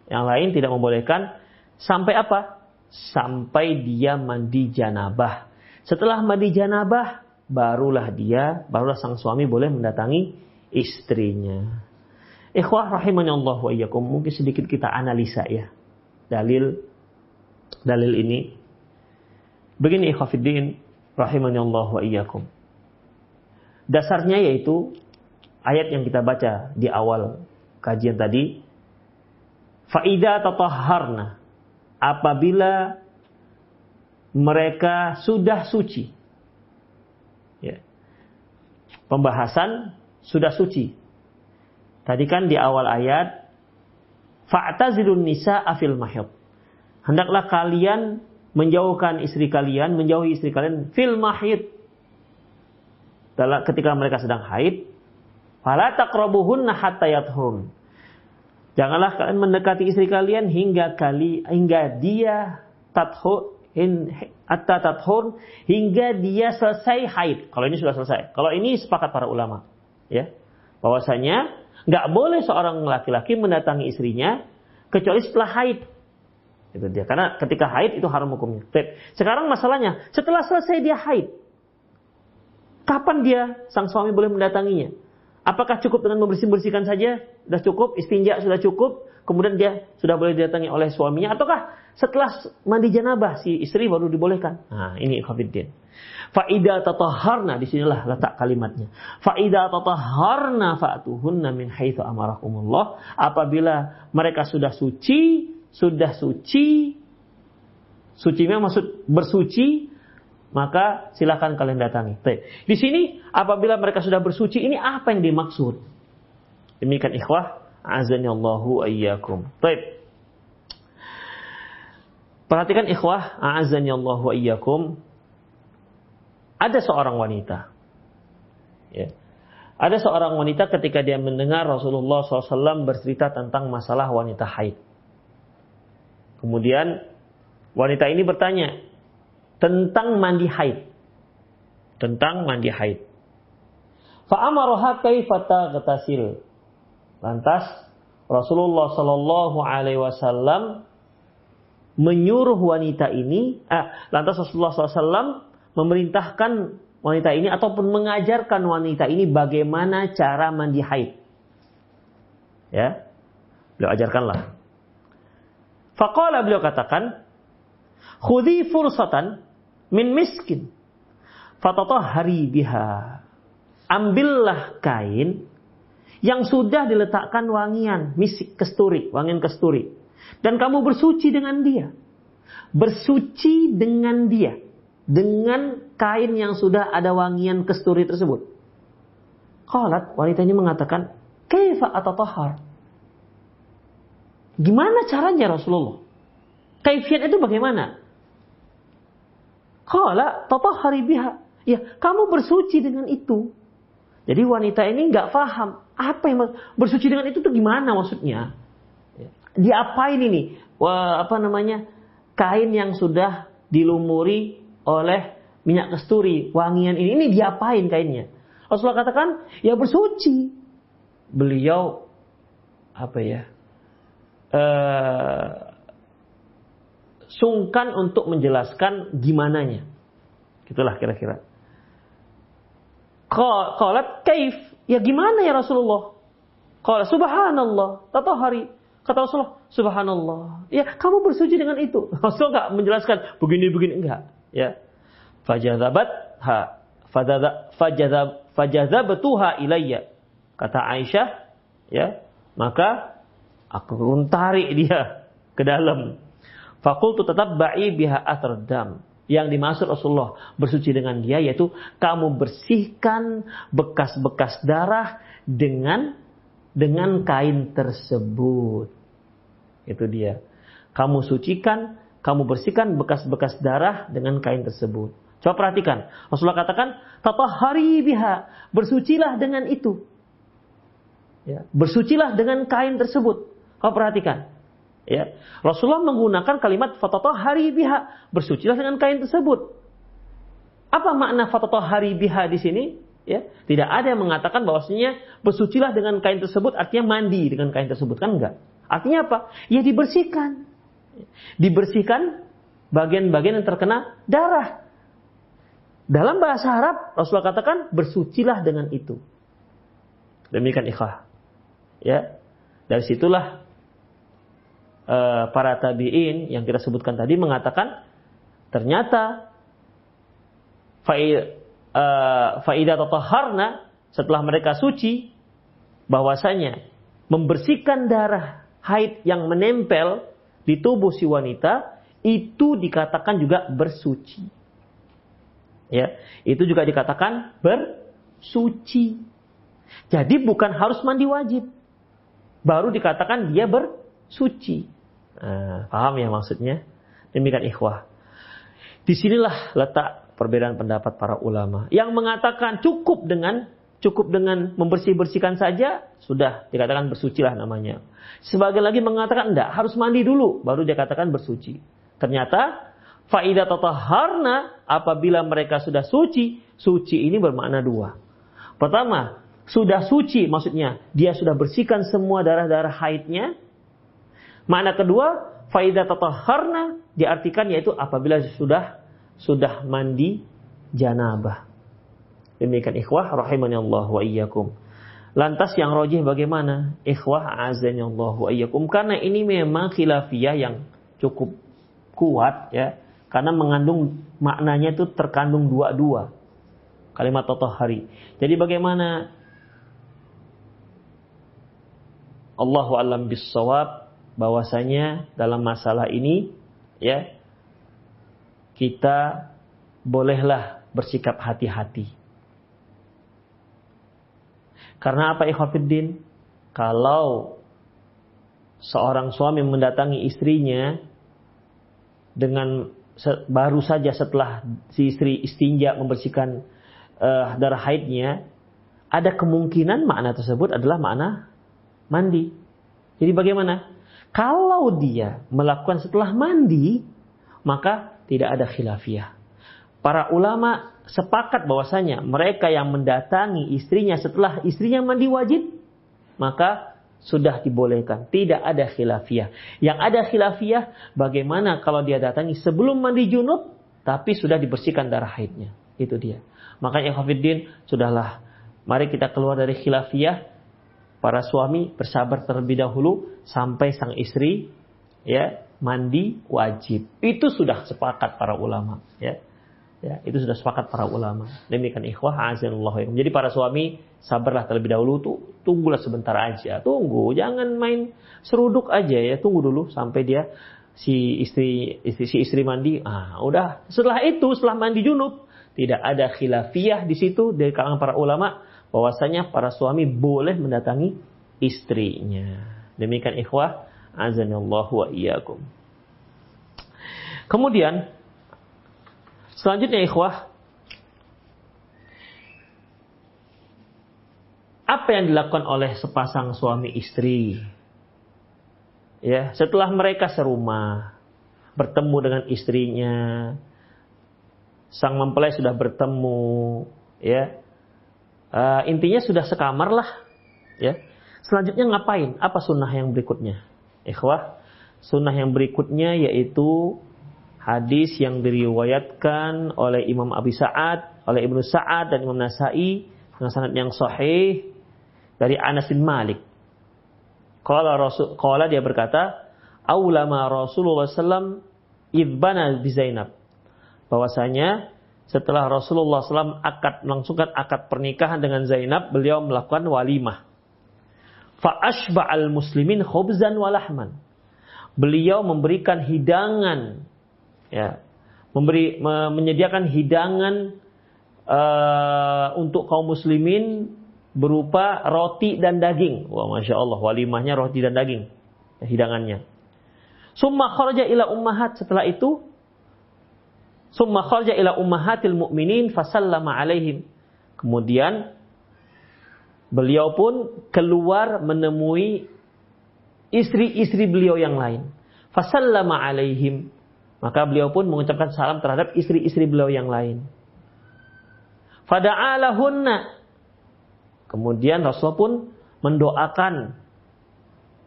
yang lain tidak membolehkan sampai apa? Sampai dia mandi janabah. Setelah mandi janabah, barulah dia, barulah sang suami boleh mendatangi istrinya. Ikhwah rahimahnya Allah wa iyyakum. Mungkin sedikit kita analisa ya. Dalil dalil ini. Begini ikhwafiddin rahimahnya Allah wa iyyakum. Dasarnya yaitu ayat yang kita baca di awal kajian tadi, faida tatahharna apabila mereka sudah suci. Ya. Pembahasan sudah suci. Tadi kan di awal ayat fa'tazilun nisa afil mahid. Hendaklah kalian menjauhkan istri kalian, menjauhi istri kalian fil mahid. Ketika mereka sedang haid, Fala taqrabuhunna hatta yathurun. Janganlah kalian mendekati istri kalian hingga kali hingga dia tathu hatta tathur hingga dia selesai haid. Kalau ini sudah selesai. Kalau ini sepakat para ulama, ya. Bahwasanya nggak boleh seorang laki-laki mendatangi istrinya kecuali setelah haid. Itu dia. Karena ketika haid itu haram hukumnya. Sekarang masalahnya, setelah selesai dia haid, kapan dia sang suami boleh mendatanginya? Apakah cukup dengan membersih-bersihkan saja? Sudah cukup, istinja sudah cukup, kemudian dia sudah boleh didatangi oleh suaminya ataukah setelah mandi janabah si istri baru dibolehkan? Nah, ini ikhwatiddin. Faida tataharna di sinilah letak kalimatnya. Faida tataharna fa'tuhunna min haitsu amarakumullah. Apabila mereka sudah suci, sudah suci, suci memang maksud bersuci, maka silakan kalian datangi. Baik. Di sini apabila mereka sudah bersuci, ini apa yang dimaksud? Demikian ikhwah, azani Allahu ayyakum. Baik. Perhatikan ikhwah, azani Allahu ayyakum. Ada seorang wanita. Ya. Ada seorang wanita ketika dia mendengar Rasulullah SAW bercerita tentang masalah wanita haid. Kemudian wanita ini bertanya, tentang mandi haid. Tentang mandi haid. Fa'amaroha kaifata getasil. Lantas Rasulullah Shallallahu Alaihi Wasallam menyuruh wanita ini, eh, lantas Rasulullah SAW memerintahkan wanita ini ataupun mengajarkan wanita ini bagaimana cara mandi haid. Ya, beliau ajarkanlah. Faqala beliau katakan, khudi fursatan min miskin. hari biha. Ambillah kain yang sudah diletakkan wangian, misik kesturi, wangian kesturi. Dan kamu bersuci dengan dia. Bersuci dengan dia. Dengan kain yang sudah ada wangian kesturi tersebut. Qalat, wanita ini mengatakan, Kaifa atatahar? Gimana caranya Rasulullah? Kaifiat itu bagaimana? Kala hari biha. Ya, kamu bersuci dengan itu. Jadi wanita ini nggak paham apa yang bersuci dengan itu tuh gimana maksudnya. Ya. Diapain ini? Wah, apa namanya? Kain yang sudah dilumuri oleh minyak kesturi, wangian ini. Ini diapain kainnya? Rasulullah katakan, ya bersuci. Beliau apa ya? Uh, sungkan untuk menjelaskan gimananya. Gitulah kira-kira. Qalat kaif? Ya gimana ya Rasulullah? Qala subhanallah, tatahari. Kata Rasulullah, subhanallah. Ya, kamu bersuci dengan itu. Rasul enggak menjelaskan begini-begini enggak, ya. Fajadzabat ha fajadzab fajadzabtuha ilayya. Kata Aisyah, ya, maka aku tarik dia ke dalam Fakultu tetap ba'i biha aterdam. Yang dimaksud Rasulullah bersuci dengan dia yaitu kamu bersihkan bekas-bekas darah dengan dengan kain tersebut. Itu dia. Kamu sucikan, kamu bersihkan bekas-bekas darah dengan kain tersebut. Coba perhatikan. Rasulullah katakan, tatahari biha. Bersucilah dengan itu. Ya, bersucilah dengan kain tersebut. Kau perhatikan. Ya. Rasulullah menggunakan kalimat hari biha, bersucilah dengan kain tersebut. Apa makna hari biha di sini? Ya, tidak ada yang mengatakan bahwasanya bersucilah dengan kain tersebut artinya mandi dengan kain tersebut kan enggak. Artinya apa? Ya dibersihkan. Dibersihkan bagian-bagian yang terkena darah. Dalam bahasa Arab Rasulullah katakan bersucilah dengan itu. Demikian ikhah. Ya. Dari situlah uh, para tabiin yang kita sebutkan tadi mengatakan ternyata eh, faidah tataharna setelah mereka suci bahwasanya membersihkan darah haid yang menempel di tubuh si wanita itu dikatakan juga bersuci. Ya, itu juga dikatakan bersuci. Jadi bukan harus mandi wajib. Baru dikatakan dia bersuci. Uh, paham ya maksudnya? Demikian ikhwah. Di sinilah letak perbedaan pendapat para ulama. Yang mengatakan cukup dengan cukup dengan membersih-bersihkan saja sudah dikatakan bersucilah namanya. Sebagian lagi mengatakan enggak, harus mandi dulu baru dia katakan bersuci. Ternyata Faidah tataharna apabila mereka sudah suci, suci ini bermakna dua. Pertama, sudah suci maksudnya dia sudah bersihkan semua darah-darah haidnya. Makna kedua, faidah tataharna diartikan yaitu apabila sudah sudah mandi janabah. Demikian ikhwah rahimani Allah wa iyyakum. Lantas yang rojih bagaimana? Ikhwah azani Allah wa iyyakum. Karena ini memang khilafiyah yang cukup kuat ya. Karena mengandung maknanya itu terkandung dua-dua. Kalimat hari. Jadi bagaimana Allah alam bisawab bahwasanya dalam masalah ini ya kita bolehlah bersikap hati-hati. Karena apa ikhwafiddin? Kalau seorang suami mendatangi istrinya dengan baru saja setelah si istri istinja membersihkan uh, darah haidnya, ada kemungkinan makna tersebut adalah makna mandi. Jadi bagaimana? Kalau dia melakukan setelah mandi, maka tidak ada khilafiyah. Para ulama sepakat bahwasanya mereka yang mendatangi istrinya setelah istrinya mandi wajib, maka sudah dibolehkan. Tidak ada khilafiyah. Yang ada khilafiyah bagaimana kalau dia datangi sebelum mandi junub tapi sudah dibersihkan darah haidnya. Itu dia. Makanya Khafiddin sudahlah. Mari kita keluar dari khilafiyah. Para suami bersabar terlebih dahulu sampai sang istri ya mandi wajib. Itu sudah sepakat para ulama ya. Ya, itu sudah sepakat para ulama. Demikian ikhwah azanullah. Jadi para suami sabarlah terlebih dahulu tuh tunggulah sebentar aja. Tunggu, jangan main seruduk aja ya. Tunggu dulu sampai dia si istri, istri si istri mandi. Ah, udah. Setelah itu setelah mandi junub tidak ada khilafiyah di situ dari kalangan para ulama bahwasanya para suami boleh mendatangi istrinya. Demikian ikhwah azanullah wa iyyakum. Kemudian Selanjutnya ikhwah. Apa yang dilakukan oleh sepasang suami istri? Ya, setelah mereka serumah, bertemu dengan istrinya, sang mempelai sudah bertemu, ya. Uh, intinya sudah sekamar lah, ya. Selanjutnya ngapain? Apa sunnah yang berikutnya? Ikhwah, sunnah yang berikutnya yaitu hadis yang diriwayatkan oleh Imam Abi Sa'ad, oleh Ibnu Sa'ad dan Imam Nasai dengan sanad yang sahih dari Anas bin Malik. Qala Rasul qala dia berkata, "Aulama Rasulullah sallam ibana bi Zainab." Bahwasanya setelah Rasulullah SAW akad melangsungkan akad pernikahan dengan Zainab, beliau melakukan walimah. Fa al muslimin khubzan walahman. Beliau memberikan hidangan ya memberi me, menyediakan hidangan uh, untuk kaum muslimin berupa roti dan daging. Wah, masya Allah, walimahnya roti dan daging, ya, hidangannya. Summa kharaja ila ummahat setelah itu summa kharaja ila ummahatil mu'minin fasallama alaihim. Kemudian beliau pun keluar menemui istri-istri beliau yang lain. Fasallama alaihim. Maka beliau pun mengucapkan salam terhadap istri-istri beliau yang lain. Fada'alahunna. Kemudian Rasul pun mendoakan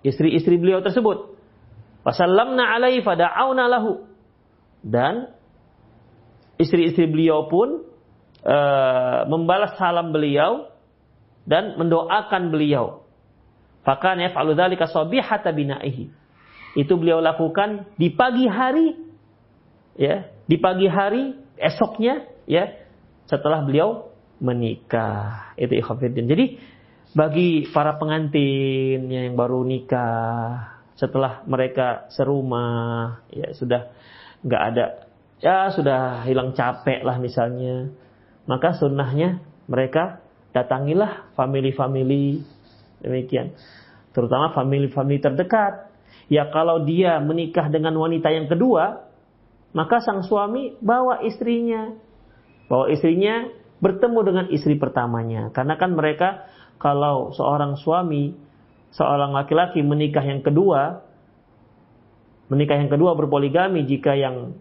istri-istri beliau tersebut. Wasallamna alaihi fada'auna lahu. Dan istri-istri beliau pun uh, membalas salam beliau dan mendoakan beliau. Fakana yaf'alu dzalika sabihata binaihi. Itu beliau lakukan di pagi hari ya di pagi hari esoknya ya setelah beliau menikah itu ikhwatiddin jadi bagi para pengantin yang baru nikah setelah mereka serumah ya sudah nggak ada ya sudah hilang capek lah misalnya maka sunnahnya mereka datangilah family-family demikian terutama family-family terdekat ya kalau dia menikah dengan wanita yang kedua maka sang suami bawa istrinya. Bawa istrinya bertemu dengan istri pertamanya. Karena kan mereka kalau seorang suami, seorang laki-laki menikah yang kedua, menikah yang kedua berpoligami jika yang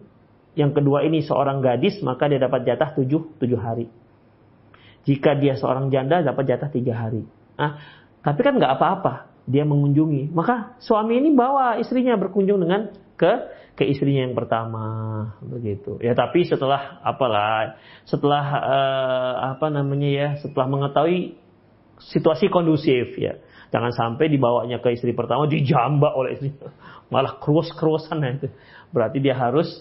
yang kedua ini seorang gadis, maka dia dapat jatah tujuh, tujuh hari. Jika dia seorang janda, dapat jatah tiga hari. Nah, tapi kan nggak apa-apa, dia mengunjungi. Maka suami ini bawa istrinya berkunjung dengan ke ke istrinya yang pertama. Begitu. Ya tapi setelah apalah setelah uh, apa namanya ya setelah mengetahui situasi kondusif ya. Jangan sampai dibawanya ke istri pertama dijambak oleh istri. Malah keruas keruasan ya itu berarti dia harus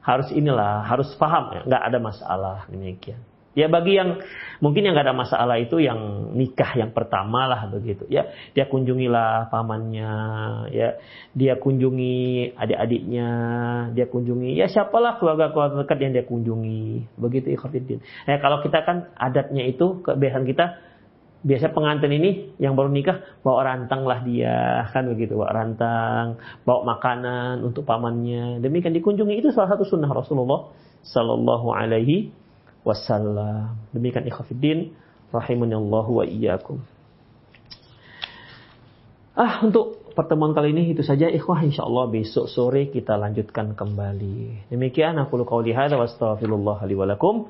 harus inilah harus paham ya. Nggak ada masalah. Demikian Ya bagi yang mungkin yang gak ada masalah itu yang nikah yang pertama lah begitu. Ya dia kunjungilah pamannya, ya dia kunjungi adik-adiknya, dia kunjungi ya siapalah keluarga-keluarga dekat yang dia kunjungi. Begitu ikhwatiddin. Ya kalau kita kan adatnya itu kebiasaan kita biasa pengantin ini yang baru nikah bawa rantang lah dia kan begitu bawa rantang bawa makanan untuk pamannya demikian dikunjungi itu salah satu sunnah Rasulullah Sallallahu Alaihi wasallam. Demikian ikhafidin rahimanallahu wa iyyakum. Ah, untuk pertemuan kali ini itu saja ikhwah insyaallah besok sore kita lanjutkan kembali. Demikian aku qauli hadza wa astaghfirullah li wa lakum.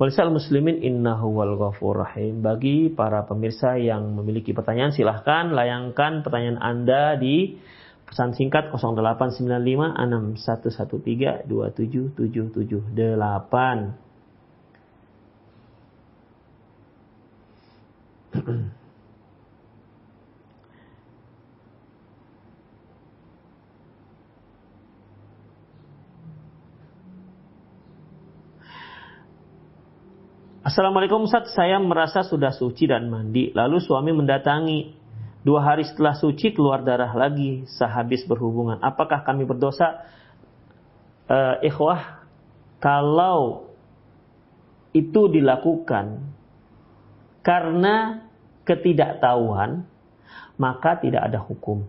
Walisal muslimin innahu wal ghafur rahim. Bagi para pemirsa yang memiliki pertanyaan silahkan layangkan pertanyaan Anda di pesan singkat 0895 6113 27778. Assalamualaikum Ustaz, saya merasa sudah suci dan mandi. Lalu suami mendatangi. Dua hari setelah suci keluar darah lagi sehabis berhubungan. Apakah kami berdosa? Uh, ikhwah, kalau itu dilakukan karena ketidaktahuan, maka tidak ada hukum.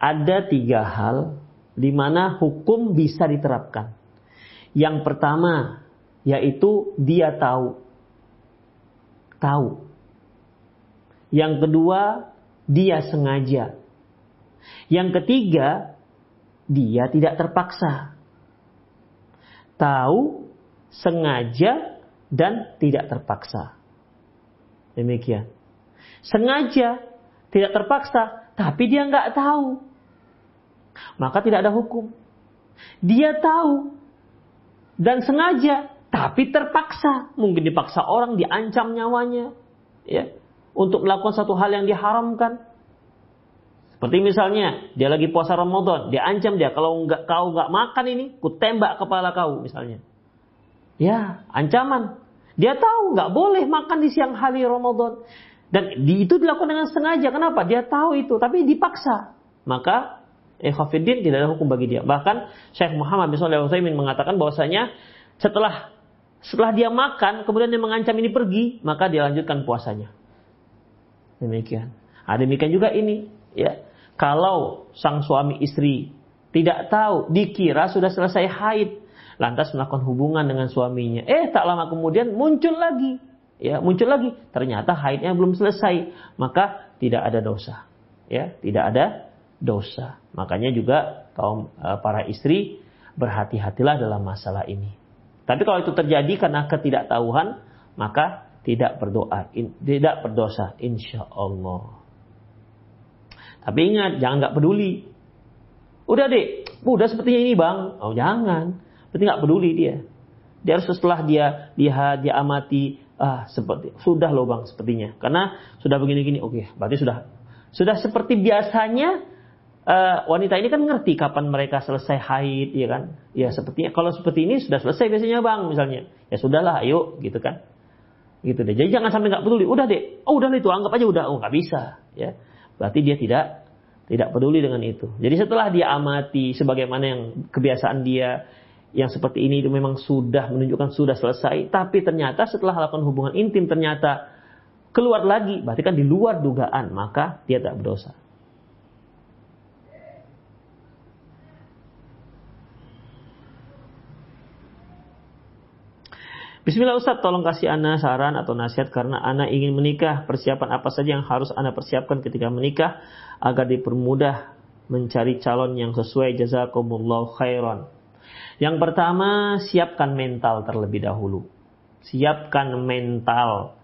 Ada tiga hal di mana hukum bisa diterapkan. Yang pertama, yaitu dia tahu. Tahu. Yang kedua, dia sengaja. Yang ketiga, dia tidak terpaksa. Tahu, sengaja, dan tidak terpaksa. Demikian. Sengaja, tidak terpaksa, tapi dia nggak tahu. Maka tidak ada hukum. Dia tahu dan sengaja, tapi terpaksa. Mungkin dipaksa orang, diancam nyawanya. ya Untuk melakukan satu hal yang diharamkan. Seperti misalnya, dia lagi puasa Ramadan, diancam dia, kalau nggak kau nggak makan ini, ku tembak kepala kau misalnya. Ya, ancaman. Dia tahu nggak boleh makan di siang hari Ramadan. Dan itu dilakukan dengan sengaja. Kenapa? Dia tahu itu, tapi dipaksa. Maka Ikhafidin tidak ada hukum bagi dia. Bahkan Syekh Muhammad bin Shalih Utsaimin mengatakan bahwasanya setelah setelah dia makan, kemudian dia mengancam ini pergi, maka dia lanjutkan puasanya. Demikian. Nah, demikian juga ini, ya. Kalau sang suami istri tidak tahu, dikira sudah selesai haid, lantas melakukan hubungan dengan suaminya. Eh, tak lama kemudian muncul lagi. Ya, muncul lagi. Ternyata haidnya belum selesai, maka tidak ada dosa. Ya, tidak ada dosa. Makanya juga kaum e, para istri berhati-hatilah dalam masalah ini. Tapi kalau itu terjadi karena ketidaktahuan, maka tidak berdoa, in, tidak berdosa, insya Allah. Tapi ingat, jangan nggak peduli. Udah deh, udah sepertinya ini bang. Oh jangan. Berarti nggak peduli dia. Dia harus setelah dia lihat, dia amati, ah seperti sudah loh bang sepertinya. Karena sudah begini-gini, oke, berarti sudah sudah seperti biasanya uh, wanita ini kan ngerti kapan mereka selesai haid, ya kan? Ya sepertinya kalau seperti ini sudah selesai biasanya bang, misalnya. Ya sudahlah, ayo, gitu kan? Gitu deh. Jadi jangan sampai nggak peduli. Udah deh, oh udah itu anggap aja udah, oh nggak bisa, ya. Berarti dia tidak tidak peduli dengan itu. Jadi setelah dia amati sebagaimana yang kebiasaan dia, yang seperti ini itu memang sudah menunjukkan sudah selesai, tapi ternyata setelah melakukan hubungan intim ternyata keluar lagi, berarti kan di luar dugaan, maka dia tak berdosa. Bismillah Ustaz, tolong kasih Ana saran atau nasihat karena Ana ingin menikah. Persiapan apa saja yang harus Ana persiapkan ketika menikah agar dipermudah mencari calon yang sesuai jazakumullah khairan. Yang pertama, siapkan mental terlebih dahulu. Siapkan mental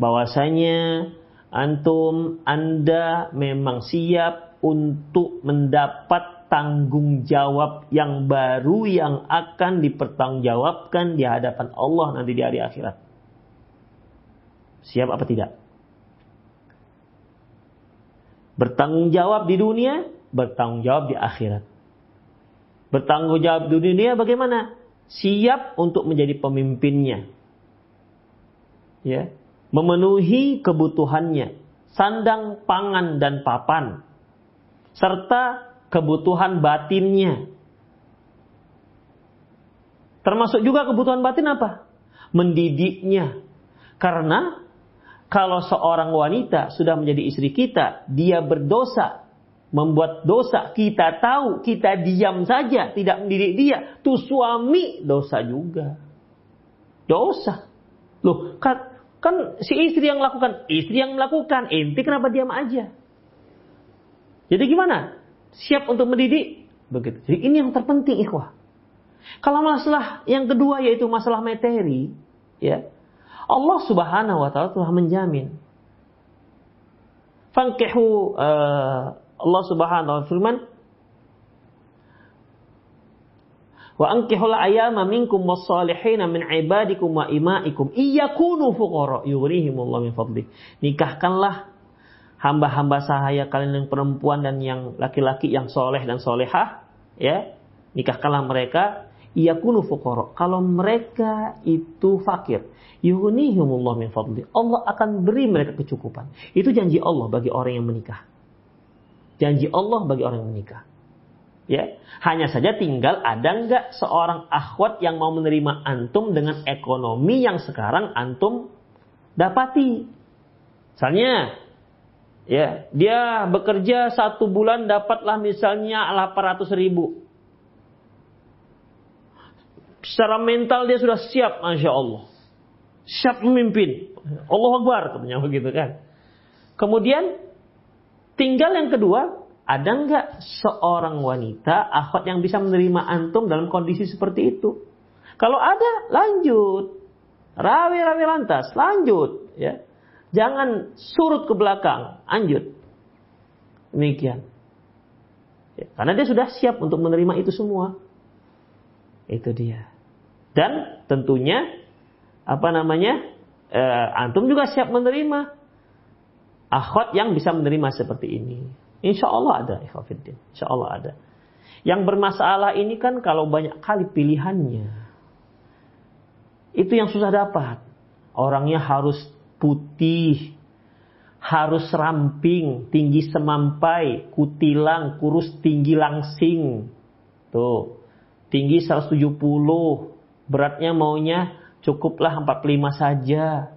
bahwasanya antum Anda memang siap untuk mendapat tanggung jawab yang baru yang akan dipertanggungjawabkan di hadapan Allah nanti di hari akhirat. Siap apa tidak? Bertanggung jawab di dunia, bertanggung jawab di akhirat. Bertanggung jawab di dunia bagaimana? Siap untuk menjadi pemimpinnya. Ya, memenuhi kebutuhannya, sandang, pangan dan papan serta kebutuhan batinnya. Termasuk juga kebutuhan batin apa? Mendidiknya. Karena kalau seorang wanita sudah menjadi istri kita, dia berdosa, membuat dosa, kita tahu, kita diam saja, tidak mendidik dia, tuh suami dosa juga. Dosa. Loh, kan, kan si istri yang melakukan, istri yang melakukan, ente kenapa diam aja? Jadi gimana? Siap untuk mendidik? Begitu. Jadi ini yang terpenting ikhwah. Kalau masalah yang kedua yaitu masalah materi, ya Allah Subhanahu wa taala telah menjamin. Fankihu uh, Allah Subhanahu wa firman Wa ankihul ayama minkum was-salihin min ibadikum wa imaikum iyakunu fuqara yughnihimullahu min fadli. Nikahkanlah hamba-hamba sahaya kalian yang perempuan dan yang laki-laki yang soleh dan solehah ya nikahkanlah mereka iyakunu fuqara kalau mereka itu fakir yughnihimullah min fadli. Allah akan beri mereka kecukupan. Itu janji Allah bagi orang yang menikah. Janji Allah bagi orang yang menikah. Ya, hanya saja tinggal ada nggak seorang akhwat yang mau menerima antum dengan ekonomi yang sekarang antum dapati. Misalnya, ya dia bekerja satu bulan dapatlah misalnya 800 ribu. Secara mental dia sudah siap, masya Allah siap memimpin. Allah Akbar katanya begitu kan. Kemudian tinggal yang kedua, ada nggak seorang wanita akhwat yang bisa menerima antum dalam kondisi seperti itu? Kalau ada, lanjut. Rawi-rawi lantas, lanjut. Ya. Jangan surut ke belakang, lanjut. Demikian. Ya, karena dia sudah siap untuk menerima itu semua. Itu dia. Dan tentunya apa namanya eh, antum juga siap menerima akhwat yang bisa menerima seperti ini. Insya Allah ada, ikhwafiddin. Insya Allah ada. Yang bermasalah ini kan kalau banyak kali pilihannya. Itu yang susah dapat. Orangnya harus putih, harus ramping, tinggi semampai, kutilang, kurus tinggi langsing. Tuh, tinggi 170, beratnya maunya cukuplah 45 saja.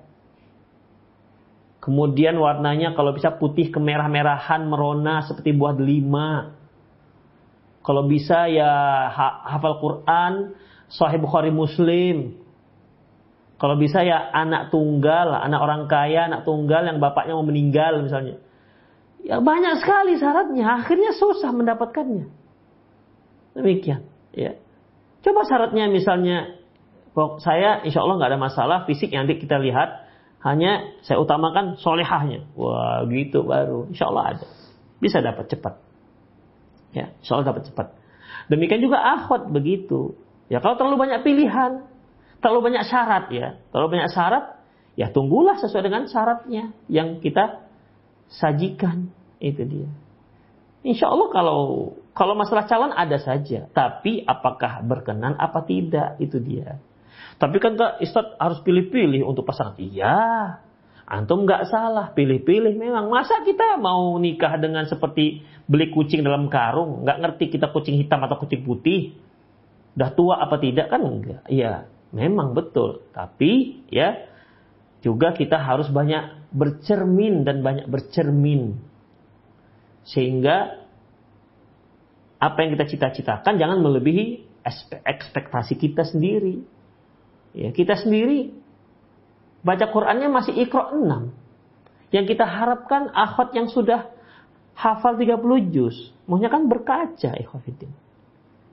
Kemudian warnanya kalau bisa putih kemerah-merahan merona seperti buah delima. Kalau bisa ya hafal Quran, Sahih Bukhari Muslim. Kalau bisa ya anak tunggal, anak orang kaya, anak tunggal yang bapaknya mau meninggal misalnya. Ya banyak sekali syaratnya, akhirnya susah mendapatkannya. Demikian, ya. Coba syaratnya misalnya saya insya Allah nggak ada masalah fisik yang nanti kita lihat. Hanya saya utamakan solehahnya. Wah gitu baru. Insya Allah ada. Bisa dapat cepat. Ya, insya Allah dapat cepat. Demikian juga akhwat begitu. Ya kalau terlalu banyak pilihan, terlalu banyak syarat ya, terlalu banyak syarat, ya tunggulah sesuai dengan syaratnya yang kita sajikan. Itu dia. Insya Allah kalau kalau masalah calon ada saja, tapi apakah berkenan apa tidak itu dia. Tapi kan Kak Ustaz harus pilih-pilih untuk pasangan. Iya, antum nggak salah, pilih-pilih memang. Masa kita mau nikah dengan seperti beli kucing dalam karung, nggak ngerti kita kucing hitam atau kucing putih, udah tua apa tidak kan? Iya, memang betul. Tapi ya juga kita harus banyak bercermin dan banyak bercermin sehingga apa yang kita cita-citakan jangan melebihi ekspektasi kita sendiri. Ya, kita sendiri baca Qur'annya masih ikro 6. Yang kita harapkan akhwat yang sudah hafal 30 juz. Maunya kan berkaca ikhwafidin.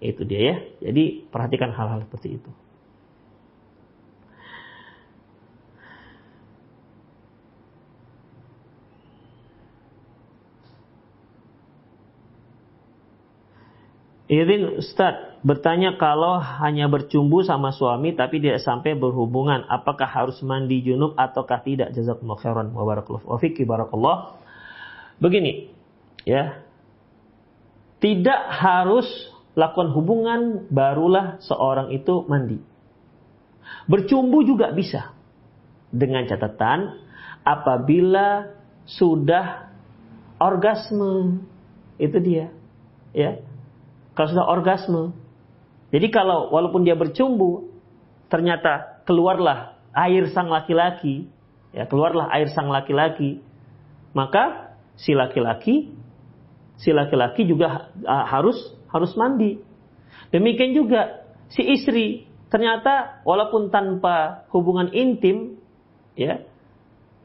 Itu dia ya. Jadi perhatikan hal-hal seperti itu. Izin Ustaz bertanya kalau hanya bercumbu sama suami tapi tidak sampai berhubungan apakah harus mandi junub ataukah tidak? Jazakumullah khairan wa barakallahu barakallah. Begini ya. Tidak harus lakukan hubungan barulah seorang itu mandi. Bercumbu juga bisa. Dengan catatan apabila sudah orgasme itu dia ya. Kalau sudah orgasme. Jadi kalau walaupun dia bercumbu, ternyata keluarlah air sang laki-laki, ya keluarlah air sang laki-laki, maka si laki-laki si laki-laki juga uh, harus harus mandi. Demikian juga si istri ternyata walaupun tanpa hubungan intim ya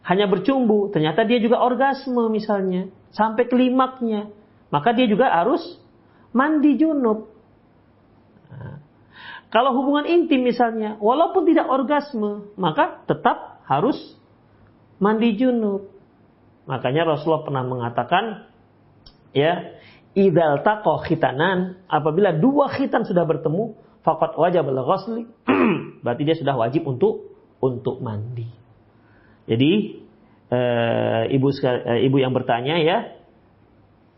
hanya bercumbu, ternyata dia juga orgasme misalnya sampai klimaknya, maka dia juga harus mandi junub. Kalau hubungan intim misalnya, walaupun tidak orgasme, maka tetap harus mandi junub. Makanya Rasulullah pernah mengatakan, ya, idal tako khitanan, apabila dua khitan sudah bertemu, fakat wajib ghusli, berarti dia sudah wajib untuk untuk mandi. Jadi e, ibu e, ibu yang bertanya ya,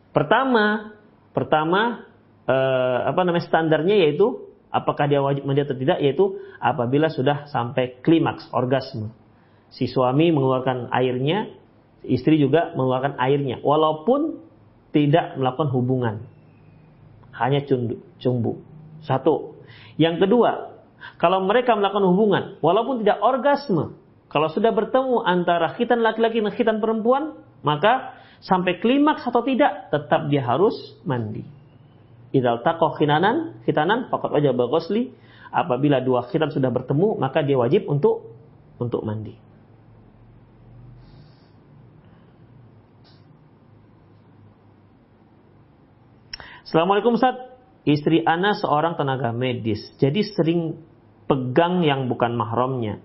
pertama pertama eh, apa namanya standarnya yaitu apakah dia wajib mandi atau tidak yaitu apabila sudah sampai klimaks orgasme. Si suami mengeluarkan airnya, istri juga mengeluarkan airnya walaupun tidak melakukan hubungan. Hanya cumbu. Satu. Yang kedua, kalau mereka melakukan hubungan walaupun tidak orgasme, kalau sudah bertemu antara khitan laki-laki dan khitan perempuan, maka sampai klimaks atau tidak tetap dia harus mandi. Idal takoh khinanan, khitanan, fakat wajah bagosli. Apabila dua khitan sudah bertemu, maka dia wajib untuk untuk mandi. Assalamualaikum Ustaz. Istri Ana seorang tenaga medis. Jadi sering pegang yang bukan mahramnya.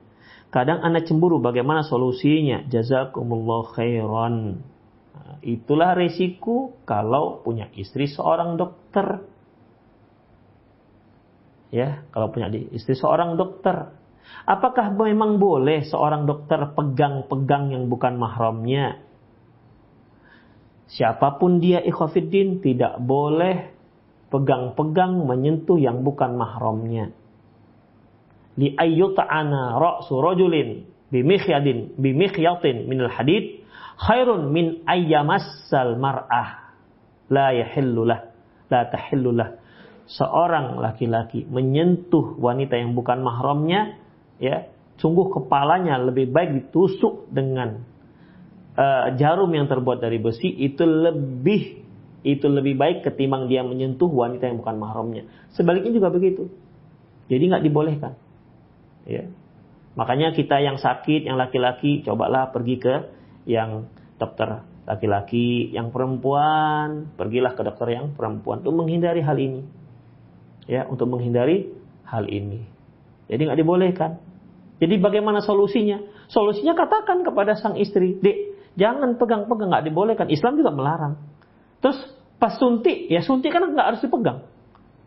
Kadang Ana cemburu bagaimana solusinya. Jazakumullah khairan. Itulah resiko kalau punya istri seorang dokter. Ya, kalau punya istri seorang dokter. Apakah memang boleh seorang dokter pegang-pegang yang bukan mahramnya? Siapa pun dia ikhwafiddin tidak boleh pegang-pegang menyentuh yang bukan mahramnya. Li ayyuta'ana ra'su rajulin bimikhyadin bimikhyatin minal hadid khairun min ayyamassal mar'ah. La yahillulah la tahillulah seorang laki-laki menyentuh wanita yang bukan mahramnya ya sungguh kepalanya lebih baik ditusuk dengan uh, jarum yang terbuat dari besi itu lebih itu lebih baik ketimbang dia menyentuh wanita yang bukan mahramnya. Sebaliknya juga begitu. Jadi nggak dibolehkan. Ya. Makanya kita yang sakit yang laki-laki cobalah pergi ke yang dokter laki-laki, yang perempuan, pergilah ke dokter yang perempuan untuk menghindari hal ini. Ya, untuk menghindari hal ini. Jadi nggak dibolehkan. Jadi bagaimana solusinya? Solusinya katakan kepada sang istri, dek, jangan pegang-pegang, nggak dibolehkan. Islam juga melarang. Terus pas suntik, ya suntik kan nggak harus dipegang.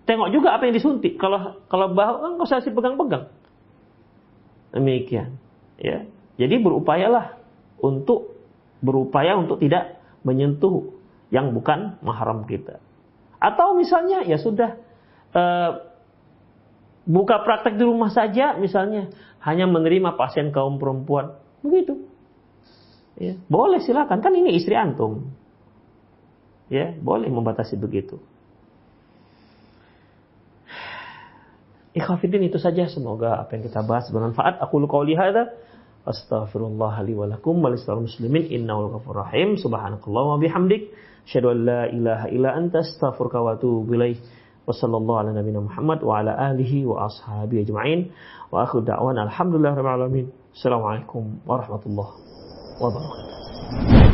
Tengok juga apa yang disuntik. Kalau kalau bahu kan nggak usah dipegang-pegang. Demikian. Ya. Jadi berupayalah untuk berupaya untuk tidak menyentuh yang bukan mahram kita. Atau misalnya ya sudah e, buka praktek di rumah saja misalnya hanya menerima pasien kaum perempuan begitu. Ya, boleh silakan kan ini istri antum. Ya, boleh membatasi begitu. Ikhafidin itu saja semoga apa yang kita bahas bermanfaat. Aku lu qauli hadza Astaghfirullah li muslimin innahu rahim. Subhanakallah wa bihamdik. An la ilaha illa anta astaghfiruka wa atubu. Wa sallallahu ala Muhammad wa ala wa ajma'in. Wa alhamdulillah rabbil alamin. Assalamualaikum warahmatullahi wabarakatuh.